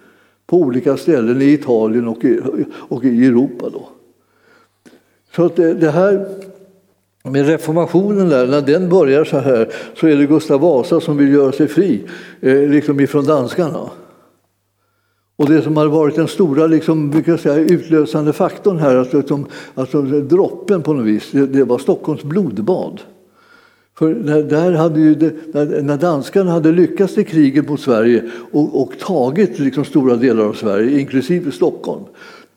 på olika ställen i Italien och i, och i Europa. Då. Så att det, det här med reformationen, där, när den börjar så här, så är det Gustav Vasa som vill göra sig fri eh, liksom ifrån danskarna. Och det som har varit den stora liksom, säga, utlösande faktorn här, att, liksom, alltså droppen på något vis, det, det var Stockholms blodbad. För när, där hade ju det, när, när danskarna hade lyckats i kriget mot Sverige och, och tagit liksom stora delar av Sverige, inklusive Stockholm,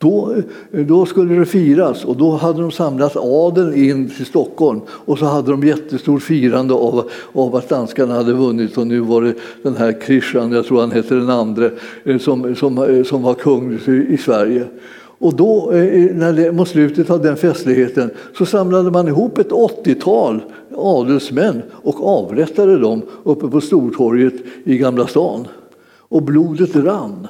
då, då skulle det firas och då hade de samlat adeln in till Stockholm och så hade de jättestort firande av, av att danskarna hade vunnit och nu var det den här Christian, jag tror han hette den andre, eh, som, som, eh, som var kung i Sverige. Och då, eh, när det, mot slutet av den festligheten så samlade man ihop ett 80-tal adelsmän och avrättade dem uppe på Stortorget i Gamla stan. Och blodet rann.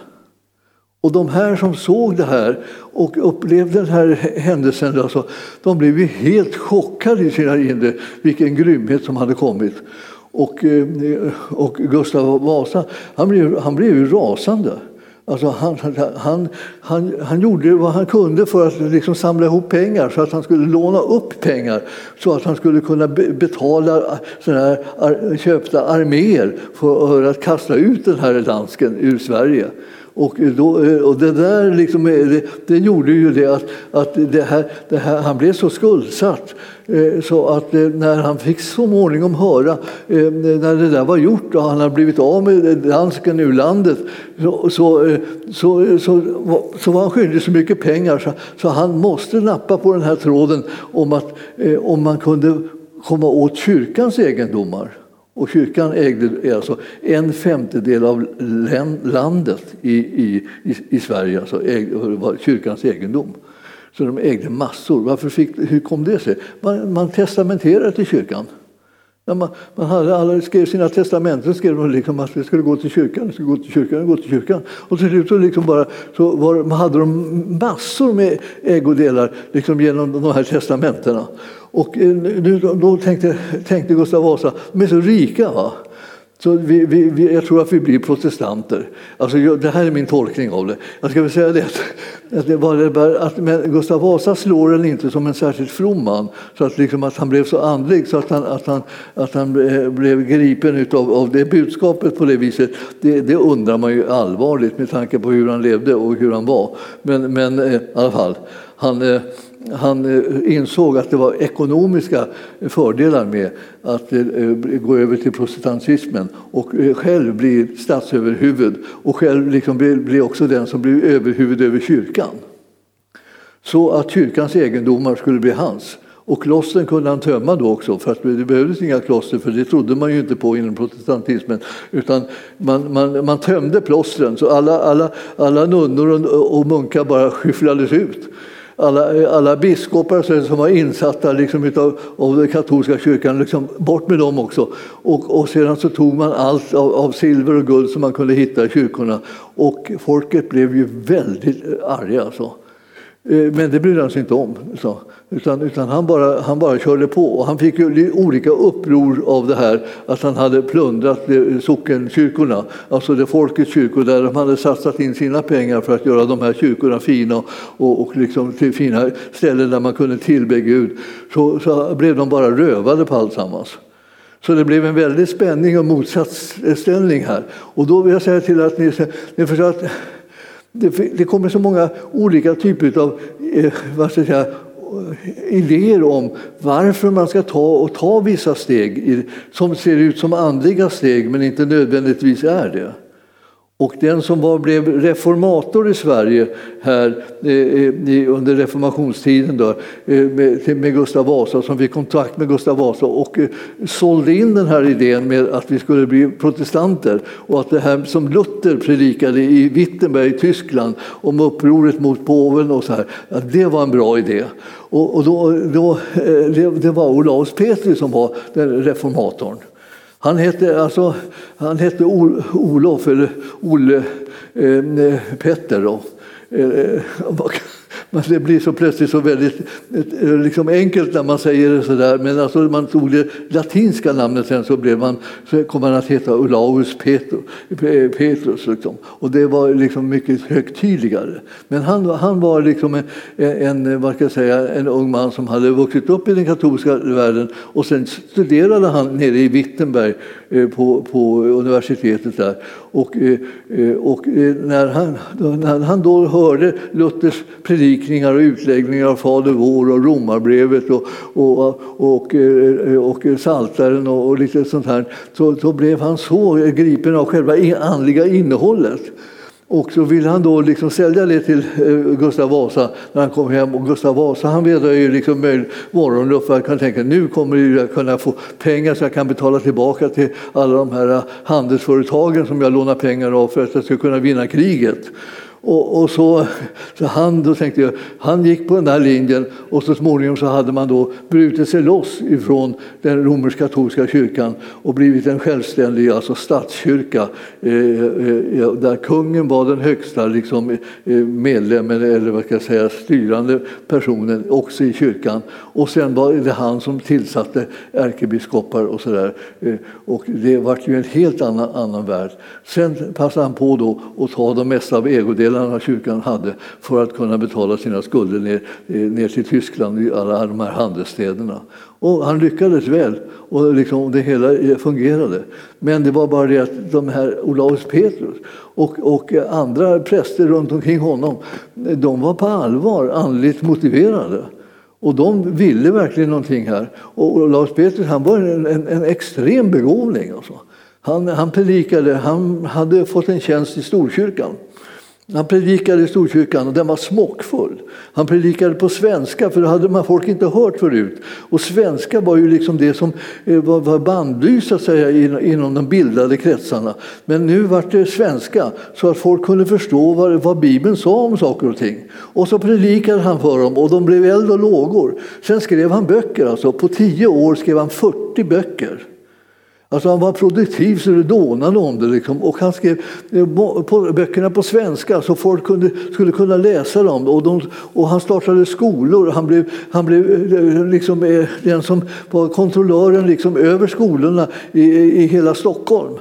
Och de här som såg det här och upplevde den här händelsen, alltså, de blev ju helt chockade i sina inre, vilken grymhet som hade kommit. Och, eh, och Gustav Vasa, han blev, han blev ju rasande. Alltså han, han, han, han gjorde vad han kunde för att liksom samla ihop pengar så att han skulle låna upp pengar så att han skulle kunna betala eh, såna här köpta arméer för att kasta ut den här dansken ur Sverige. Och, då, eh, och det där liksom, eh, det, det, gjorde ju det att, att det här, det här, han blev så skuldsatt eh, så att när han fick så småningom höra när det där var gjort och han hade blivit av med dansken ur landet så, så, så, så, så var han skyldig så mycket pengar så, så han måste nappa på den här tråden om att om man kunde komma åt kyrkans egendomar. Och kyrkan ägde alltså en femtedel av landet i, i, i Sverige, alltså ägde, var kyrkans egendom. Så de ägde massor. Varför fick, hur kom det sig? Man, man testamenterade till kyrkan. Ja, man, man hade, alla skrev sina testamenten skrev de liksom att vi skulle gå till kyrkan, vi skulle gå till kyrkan, gå till kyrkan. Och till slut så liksom bara, så var, hade de massor med ägodelar liksom genom de här testamentena. Och eh, nu, då tänkte, tänkte Gustav Vasa, de är så rika. Va? Så vi, vi, vi, jag tror att vi blir protestanter. Alltså, det här är min tolkning av det. Jag ska väl säga det att, det var, att men Gustav Vasa slår den inte som en särskilt from man. Så att, liksom, att han blev så andlig så att han, att han, att han eh, blev gripen utav, av det budskapet på det viset. Det, det undrar man ju allvarligt med tanke på hur han levde och hur han var. Men, men eh, i alla fall, han, eh, han eh, insåg att det var ekonomiska fördelar med att eh, gå över till protestantismen och eh, själv bli statsöverhuvud och själv liksom bli också den som blev överhuvud över kyrkan. Så att kyrkans egendomar skulle bli hans. Och klostren kunde han tömma då också, för att det behövdes inga kloster, för det trodde man ju inte på inom protestantismen. Utan man, man, man tömde plåstren, så alla, alla, alla nunnor och munkar bara skyfflades ut alla, alla biskopar som var insatta liksom utav, av den katolska kyrkan, liksom, bort med dem också. Och, och sedan så tog man allt av, av, silver och guld som man kunde hitta i kyrkorna. Och folket blev ju väldigt arga. Alltså. Eh, men det brydde han sig inte om. Så. Utan, utan han, bara, han bara körde på. Och han fick ju olika uppror av det här att han hade plundrat eh, sockenkyrkorna, alltså det folkets kyrkor där de hade satsat in sina pengar för att göra de här kyrkorna fina och, och liksom till fina ställen där man kunde tillbe Gud. Så, så blev de bara rövade på alltsammans. Så det blev en väldig spänning och motsatsställning här. Och då vill jag säga till att ni, ni förstår att det, kommer så många olika typer av eh, vad ska jag säga, idéer om varför man ska ta och ta vissa steg som ser ut som andliga steg men inte nödvändigtvis är det. Och den som var, blev reformator i Sverige här eh, eh under reformationstiden då, eh, med, med Gustav Vasa, som fick kontakt med Gustav Vasa och eh, sålde in den här idén med att vi skulle bli protestanter och att det här som Luther predikade i Wittenberg i Tyskland om upproret mot påven och så här, att det var en bra idé. Och, och då, då, eh, det, det var Olaus Petri som var den reformatorn. Han hette, alltså, han hette Olof, eller Olle eh, Petter. Då. Eh, eh men det blir så plötsligt så väldigt eh, liksom enkelt när man säger det sådär. Men alltså man tog det latinska namnet sen så, blev man, så kom man att heta Olaus Petrus. Liksom. Och det var liksom mycket högtidligare. Men han, han var liksom en, en, vad ska jag säga, en ung man som hade vuxit upp i den katolska världen och sen studerade han nere i Wittenberg eh, på, på universitetet där. Och, eh, eh, och eh, när, han, när han då hörde Luthers predikningar och utläggningar av Fader vår och Romarbrevet och, och, och, och, och Saltaren och, och lite sånt här, så, så blev han så gripen av själva andliga innehållet. Och så ville han då liksom sälja det till eh, Gustav Vasa när han kom hem. Och Gustav Vasa han vädrade ju liksom morgonluft för att han tänkte nu kommer jag kunna få pengar så jag kan betala tillbaka till alla de här handelsföretagen som jag lånar pengar av för att jag ska kunna vinna kriget. Och, och, så, så han, då tänkte jag, han gick på den där linjen och så småningom så hade man då brutit sig loss ifrån den romersk-katolska kyrkan och blivit en självständig alltså statskyrka eh, eh, där kungen var den högsta liksom, eh, medlemmen eller vad ska jag säga, styrande personen också i kyrkan. Och sen var det han som tillsatte ärkebiskopar och sådär. Eh, och det var ju en helt annan, annan värld. Sen passade han på då att ta de mesta av ägodelarna fördelarna kyrkan hade för att kunna betala sina skulder ner, eh, ner till Tyskland i alla de här handelsstäderna. Och han lyckades väl och liksom det hela eh, fungerade. Men det var bara det att de här Olaus Petrus och, och andra präster runt omkring honom, de var på allvar andligt motiverade. Och de ville verkligen någonting här. Och Olaus Petrus han var en, en, en extrem begåvning. Alltså. Han, han predikade, han hade fått en tjänst i Storkyrkan. Han predikade i Storkyrkan och den var smockfull. Han predikade på svenska, för det hade man folk inte hört förut. Och svenska var ju liksom det som eh, var bannlyst så att säga, inom de bildade kretsarna. Men nu var det svenska, så att folk kunde förstå vad, vad Bibeln sa om saker och ting. Och så predikade han för dem och de blev eld och lågor. Sen skrev han böcker, alltså. på tio år skrev han 40 böcker. Alltså han var produktiv så det dånade om det. Liksom. Och han skrev eh, på, böckerna på svenska så folk kunde, skulle kunna läsa dem. Och, de, och han startade skolor. Han blev, han blev eh, liksom eh, den som var kontrollören liksom över skolorna i, i hela Stockholm.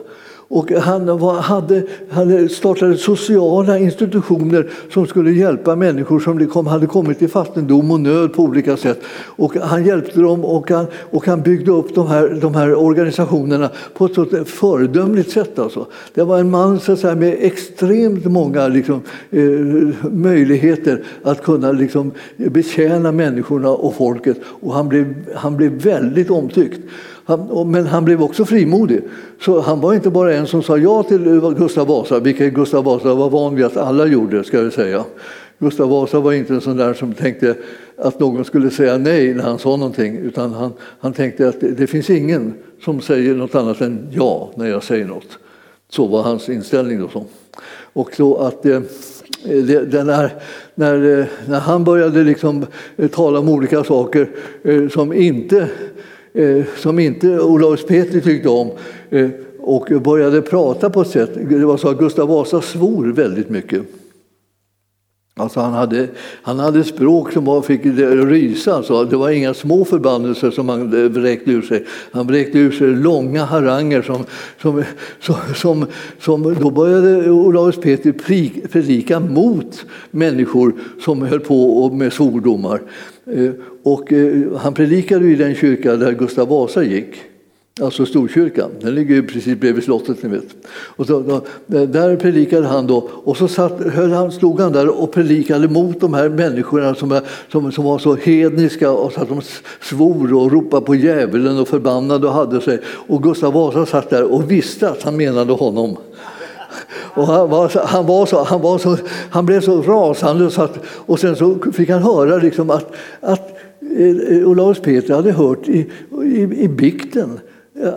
Och han var, hade, hade startade sociala institutioner som skulle hjälpa människor som kom, hade kommit i fattigdom och nöd på olika sätt. Och han hjälpte dem och han, och han byggde upp de här, de här organisationerna på ett så föredömligt sätt. Alltså. Det var en man så att säga, med extremt många liksom, eh, möjligheter att kunna liksom, betjäna människorna och folket. Och han blev, han blev väldigt omtyckt. Han, men han blev också frimodig. Så han var inte bara en som sa ja till Gustav Vasa, vilket Gustav Vasa var van vid att alla gjorde. ska jag säga. Gustav Vasa var inte en sån där som tänkte att någon skulle säga nej när han sa någonting. Utan han, han tänkte att det, det finns ingen som säger något annat än ja när jag säger något. Så var hans inställning. Då så. Och så att eh, det, när, när, när han började liksom eh, tala om olika saker eh, som inte Eh, som inte Olaus Petri tyckte om eh, och började prata på ett sätt. Det var så att Gustav Vasa svor väldigt mycket. Alltså han, hade, han hade språk som bara fick rysa. Alltså det var inga små förbannelser som han vräkte ur sig. Han vräkte ur sig långa haranger som, som, som, som, som då började Olaus Petri predika mot människor som höll på med svordomar. Eh, och eh, han predikade i den kyrka där Gustav Vasa gick. Alltså Storkyrkan, den ligger ju precis bredvid slottet. Ni vet. Och då, då, där predikade han då och så satt, höll han, stod han där och predikade mot de här människorna som, som, som var så hedniska och så att de svor och ropade på djävulen och förbannade och hade sig. Och Gustav Vasa satt där och visste att han menade honom. Och han, var, han, var så, han, var så, han blev så rasande så att, och sen så fick han höra liksom att, att eh, Olaus Peter hade hört i, i, i bikten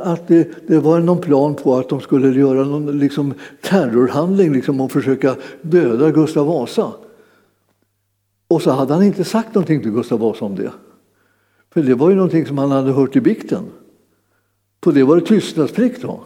att det, det, var någon plan på att de skulle göra någon liksom, terrorhandling liksom, och försöka döda Gustav Vasa. Och så hade han inte sagt någonting till Gustav Vasa om det. För det var ju någonting som han hade hört i bikten. På det var det tystnadsplikt. Då.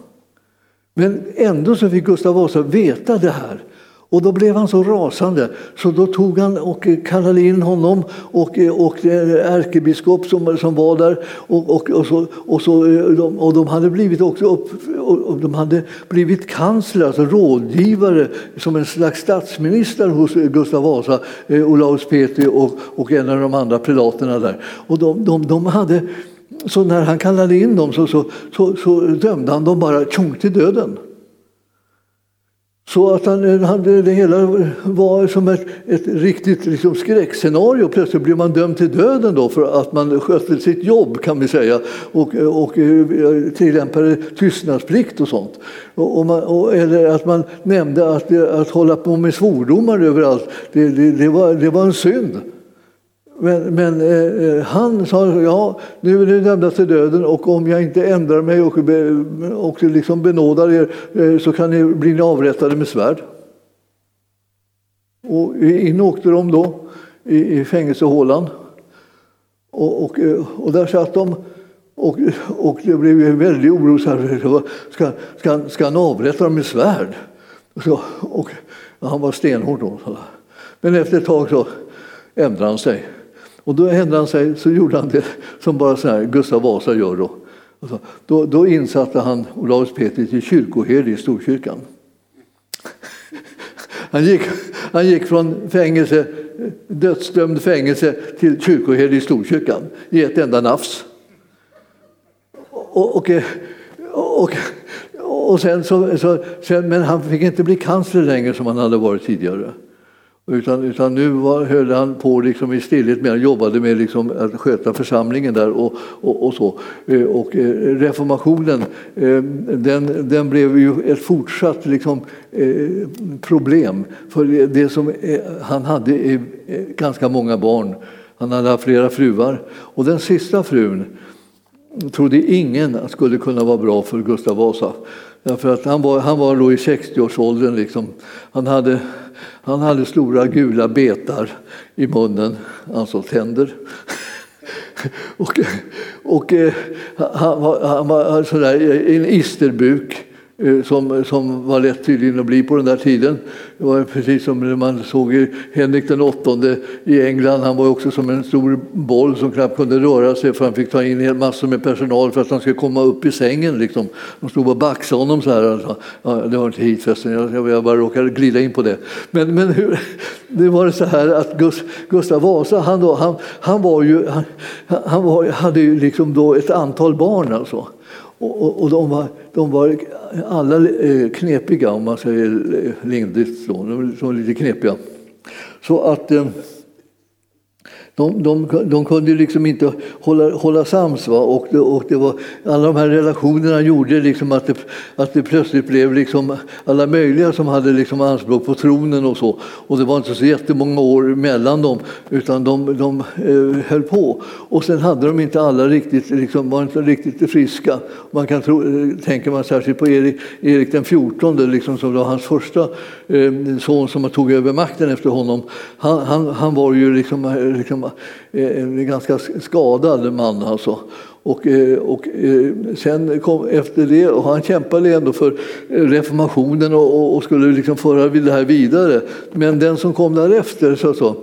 Men ändå så fick Gustav Vasa veta det här. Och då blev han så rasande så då tog han och kallade in honom och, och eh, ärkebiskop som, som var där och, och, och, så, och, så, eh, och de hade blivit också upp, och de hade blivit kansler, alltså rådgivare som en slags statsminister hos Gustav Vasa, eh, Olaus Petri och, och en av de andra prelaterna där. Och de, de, de hade så när han kallade in dem så, så, så, så dömde han dem bara tjong till döden. Så att han, eh, han, det hela var som ett, ett riktigt liksom skräckscenario. Plötsligt blev man dömd till döden då för att man skötte sitt jobb kan vi säga och, och eh, tillämpade tystnadsplikt och sånt. Och, och man, och, eller att man nämnde att, att hålla på med svordomar överallt, det, det, det, var, det var en synd. Men, men eh, eh, han sa ja, nu är ni dömda till döden och om jag inte ändrar mig och, be, och liksom benådar er eh, så kan ni, blir ni avrättade med svärd. Och in åkte de då i, i fängelsehålan. Och, och, eh, och där satt de och, och det blev en väldig oro. Ska, ska, ska han avrätta dem med svärd? Så, och, han var stenhård då. Men efter ett tag så ändrade han sig. Och då hände han sig, så gjorde han det som bara så här, Gustav Vasa gör då. Alltså, då, då insatte han Olaus Petri till kyrkoherde i Storkyrkan. Han gick, han gick från fängelse, dödsdömd fängelse till kyrkoherde i Storkyrkan i ett enda nafs. Och, och, och, och sen så, så, sen, men han fick inte bli kansler längre som han hade varit tidigare. Utan, utan nu var, höll han på liksom i stillhet med, han jobbade med liksom att sköta församlingen där och, och, och så. Eh, och eh, reformationen eh, den, den blev ju ett fortsatt liksom, problem. För det som han hade ganska många barn. Han hade haft flera fruar. Och den sista frun trodde ingen skulle kunna vara bra för Gustav Vasa. Därför att han var, han var då i 60-årsåldern. Liksom. Han, hade, han hade stora gula betar i munnen, alltså tänder. (laughs) och, och eh, han, han var sådär, en isterbuk. Eh, som, som var lätt tydligen att bli på den där tiden. Det var precis som när man såg Henrik den åttonde i England. Han var också som en stor boll som knappt kunde röra sig för han fick ta in massor med personal för att han skulle komma upp i sängen. Liksom. De stod och baxade honom så här. Alltså. Ja, det var inte hit förresten, jag, jag bara råkade glida in på det. Men, men hur, (laughs) det var så här att Gustav Vasa, han, då, han, han, var ju, han, han var, hade ju liksom då ett antal barn. Alltså. Och, och, och de, var, de var alla eh, knepiga, om man säger eh, lindrigt. De var liksom lite knepiga. Så att eh, de, de, de kunde liksom inte hålla, hålla sams. Va? Och, det, och det var, alla de här relationerna gjorde liksom att, det, att det plötsligt blev liksom alla möjliga som hade liksom anspråk på tronen och så. Och det var inte så jättemånga år mellan dem, utan de, de eh, höll på. Och sen hade de inte alla riktigt, liksom, var inte riktigt friska. Man kan tro, eh, tänker man särskilt på Erik, Erik den XIV, liksom, som var hans första eh, son som tog över makten efter honom. Han, han, han var ju liksom, eh, liksom Eh, en ganska skadad man alltså. Och, eh, och eh, sen kom efter det, och han kämpade ändå för reformationen och, och skulle liksom föra det här vidare. Men den som kom därefter, så, så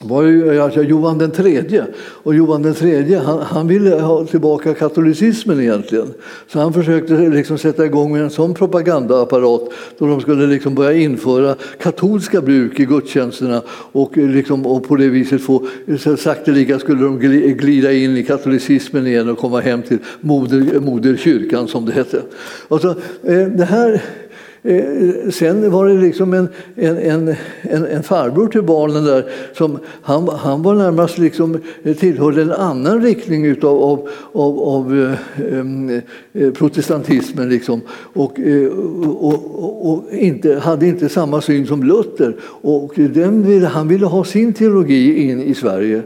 var ju alltså Johan den tredje. Och Johan den tredje han, han, ville ha tillbaka katolicismen egentligen. Så han försökte liksom sätta igång med en sån propagandaapparat då de skulle liksom börja införa katolska bruk i gudstjänsterna och, liksom, och på det viset få, så sakteliga skulle de glida in i katolicismen igen och komma hem till moder, moderkyrkan som det hette. Alltså, eh, det här Eh, sen var det liksom en, en, en, en, farbror till barnen där som han, han var närmast liksom, eh, tillhörde en annan riktning utav, av, av, av eh, eh protestantismen liksom. och, och, och, inte, hade inte samma syn som Luther. Och den ville, han ville ha sin teologi in i Sverige.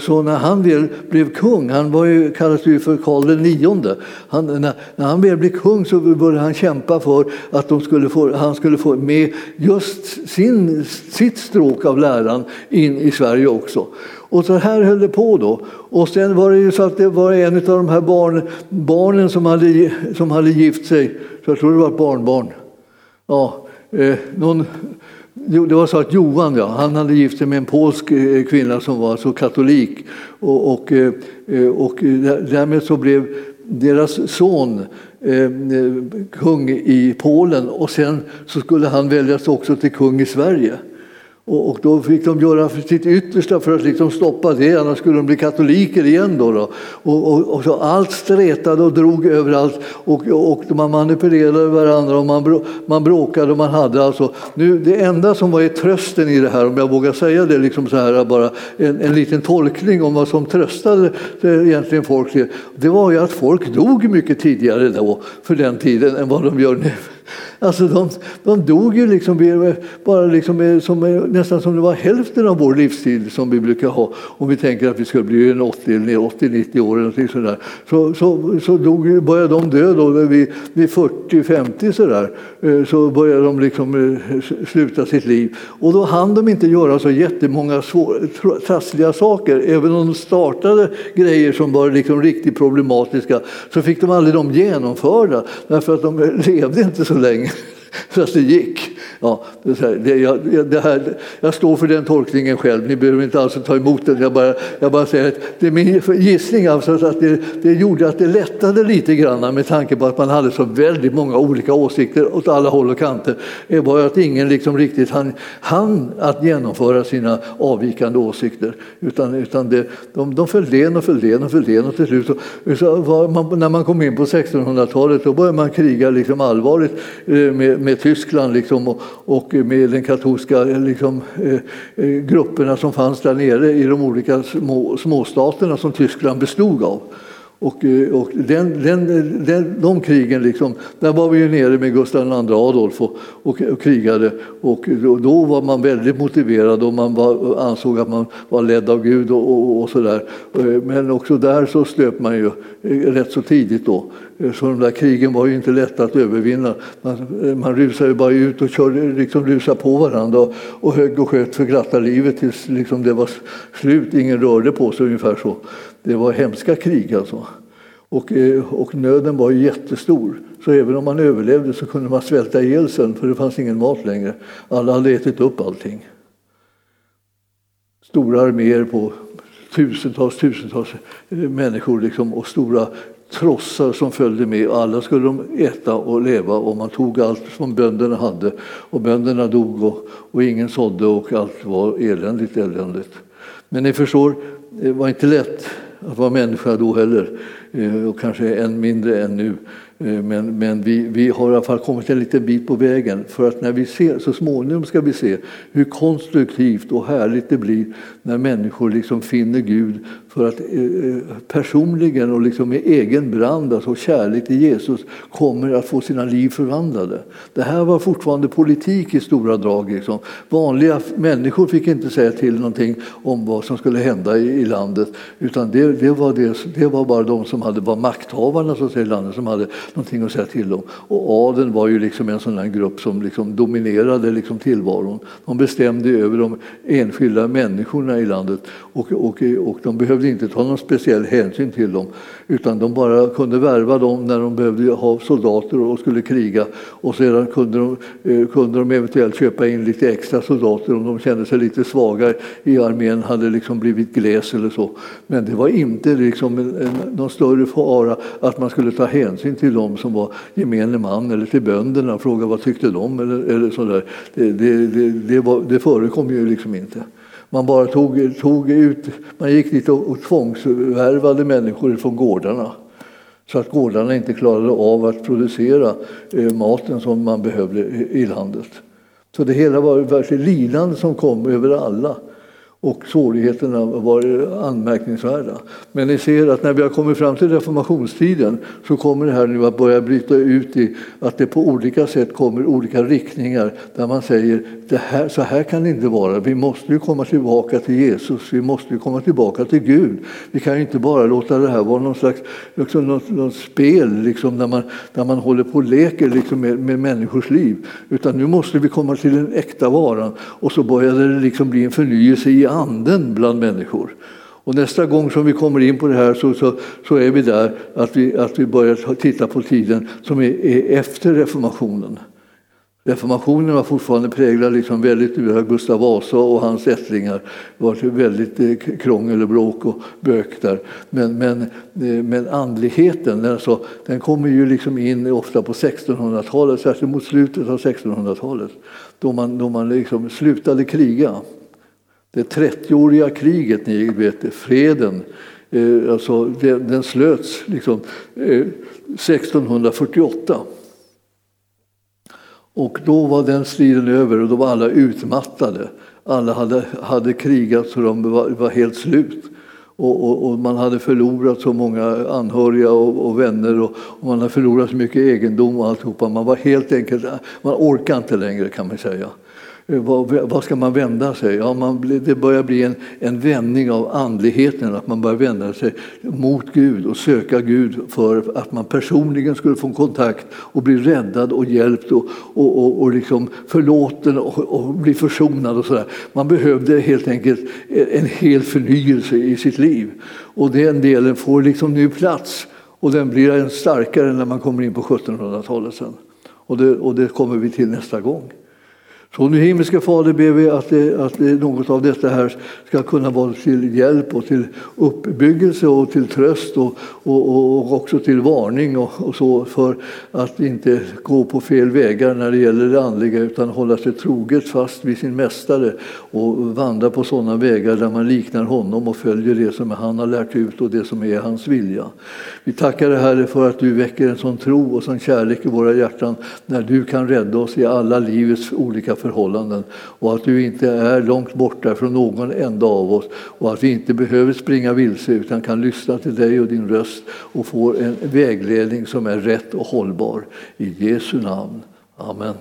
Så när han väl blev kung, han var ju, kallades ju för Karl IX, han, när, när han väl blev kung så började han kämpa för att de skulle få, han skulle få med just sin, sitt stråk av läran in i Sverige också. Och så här höll det på då. Och sen var det ju så att det var en av de här barn, barnen som hade, som hade gift sig, så jag tror det var ett barnbarn. Ja, eh, någon, det var så att Johan ja, han hade gift sig med en polsk eh, kvinna som var så katolik. Och, och, eh, eh, och därmed så blev deras son Eh, eh, kung i Polen och sen så skulle han väljas också till kung i Sverige. Och, och, då fick de göra sitt yttersta för att liksom stoppa det, annars skulle de bli katoliker igen. Då, då. Och, och, och, så allt stretade och drog överallt och, och man manipulerade varandra och man, man bråkade och man hade alltså, nu, det enda som var i trösten i det här, om jag vågar säga det, liksom så här, bara en, en liten tolkning om vad som tröstade det egentligen folk, det var ju att folk dog mycket tidigare då, för den tiden, än vad de gör nu. Alltså de, de dog ju liksom bara liksom som, nästan som det var hälften av vår livstid som vi brukar ha. Om vi tänker att vi ska bli 80-90 år eller sådär. Så, så, så dog, började de dö då vid, vid 40-50 sådär. Eh, så började de liksom eh, sluta sitt liv. Och då hann de inte göra så jättemånga svår, trassliga saker. Även om de startade grejer som var liksom riktigt problematiska så fick de aldrig dem genomförda därför att de eh, levde inte så länge. (laughs) Så att det gick. Ja, det, jag, det här, jag står för den tolkningen själv, ni behöver inte alls ta emot den. Jag bara, jag bara säger att det är min gissning alltså att det, det gjorde att det lättade lite grann med tanke på att man hade så väldigt många olika åsikter åt alla håll och kanter. Det var att ingen liksom riktigt hann, hann att genomföra sina avvikande åsikter. Utan, utan det, de, de föll len och föll len och föll len och till slut så, så man, när man kom in på 1600-talet då började man kriga liksom allvarligt eh, med, med Tyskland liksom, och, och med den katolska liksom, eh, eh, grupperna som fanns där nere i de olika små, småstaterna som Tyskland bestod av. Och, eh, och den, den, den, de krigen, liksom, där var vi ju nere med Gustav II Adolf och, och, och krigade. Och då var man väldigt motiverad och man var, ansåg att man var ledd av Gud och, och, och sådär. Eh, men också där så slöp man ju eh, rätt så tidigt då. Så de där krigen var ju inte lätta att övervinna. Man, man rusade bara ut och körde, liksom rusade på varandra och, och högg och sköt för glatta livet tills liksom det var slut. Ingen rörde på sig ungefär så. Det var hemska krig alltså. Och, eh, och nöden var jättestor. Så även om man överlevde så kunde man svälta ihjäl sen för det fanns ingen mat längre. Alla hade ätit upp allting. Stora arméer på tusentals, tusentals eh, människor liksom, och stora trossar som följde med. Alla skulle de äta och leva och man tog allt som bönderna hade. Och bönderna dog och, och ingen sådde och allt var eländigt, eländigt. Men ni förstår, det var inte lätt att vara människa då heller. Eh, och kanske än mindre än nu. Eh, men, men vi, vi har i alla fall kommit en liten bit på vägen för att när vi ser, så småningom ska vi se hur konstruktivt och härligt det blir när människor liksom finner Gud för att eh, eh, personligen och liksom med egen brand, alltså kärlek till Jesus, kommer att få sina liv förvandlade. Det här var fortfarande politik i stora drag. Liksom. Vanliga människor fick inte säga till någonting om vad som skulle hända i, i landet utan det, det, var det, det var bara de som hade, var makthavarna så att säga, i landet som hade någonting att säga till om. Och adeln var ju liksom en sån grupp som liksom dominerade liksom tillvaron. De bestämde över de enskilda människorna i landet och, och, och de behövde inte ta någon speciell hänsyn till dem utan de bara kunde värva dem när de behövde ha soldater och skulle kriga och sedan kunde de, eh, kunde de eventuellt köpa in lite extra soldater om de kände sig lite svaga i armén, hade liksom blivit gles eller så. Men det var inte liksom en, en, någon större fara att man skulle ta hänsyn till dem som var gemene man eller till bönderna och fråga vad tyckte de eller, eller sådär. Det, det, det, det, var, det förekom ju liksom inte. Man bara tog, tog ut, man gick dit och, och tvångsvärvade människor från gårdarna så att gårdarna inte klarade av att producera eh, maten som man behövde i landet. Så det hela var verkligen lidande som kom över alla och svårigheterna var anmärkningsvärda. Men ni ser att när vi har kommit fram till reformationstiden så kommer det här nu att börja bryta ut i att det på olika sätt kommer olika riktningar där man säger det här, så här kan det inte vara. Vi måste ju komma tillbaka till Jesus, vi måste ju komma tillbaka till Gud. Vi kan ju inte bara låta det här vara någon slags liksom något, något spel liksom, där, man, där man håller på och leker liksom, med, med människors liv. Utan nu måste vi komma till den äkta varan och så började det liksom bli en förnyelse i anden bland människor. Och nästa gång som vi kommer in på det här så, så, så är vi där att vi, att vi börjar titta på tiden som är, är efter reformationen. Reformationen var fortfarande präglad liksom väldigt av Gustav Vasa och hans ättlingar. Det var väldigt eh, krångel och bråk och bök där. Men, men, eh, men andligheten alltså, den kommer ju liksom in ofta på 1600-talet, särskilt mot slutet av 1600-talet. Då man, då man liksom slutade kriga. Det 30-åriga kriget, ni vet, freden, eh, alltså den, den slöts liksom, eh, 1648. Och då var den striden över och då var alla utmattade. Alla hade, hade krigat så de var, var helt slut. Och, och, och, man hade förlorat så många anhöriga och, och vänner och, och, man hade förlorat så mycket egendom och alltihopa. Man var helt enkelt, man orkade inte längre kan man säga. Eh, vad, ska man vända sig? Ja, man, det börjar bli en, en vändning av andligheten, att man börjar vända sig mot Gud och söka Gud för att man personligen skulle få kontakt och bli räddad och hjälpt och, och, och, och liksom förlåten och, och bli försonad. Och så Man behövde helt enkelt en hel förnyelse i sitt liv. Och den delen får liksom nu plats och den blir än starkare när man kommer in på 1700-talet sen. Och det, och det kommer vi till nästa gång. Så nu himmelske Fader ber vi att, det, att det, något av detta här ska kunna vara till hjälp och till uppbyggelse och till tröst och, och, och också till varning och, och, så för att inte gå på fel vägar när det gäller det andliga utan hålla sig troget fast vid sin mästare och vandra på sådana vägar där man liknar honom och följer det som han har lärt ut och det som är hans vilja. Vi tackar dig Herre för att du väcker en sån tro och sån kärlek i våra hjärtan när du kan rädda oss i alla livets olika förhållanden och att du inte är långt borta från någon enda av oss och att vi inte behöver springa vilse utan kan lyssna till dig och din röst och få en vägledning som är rätt och hållbar. I Jesu namn. Amen.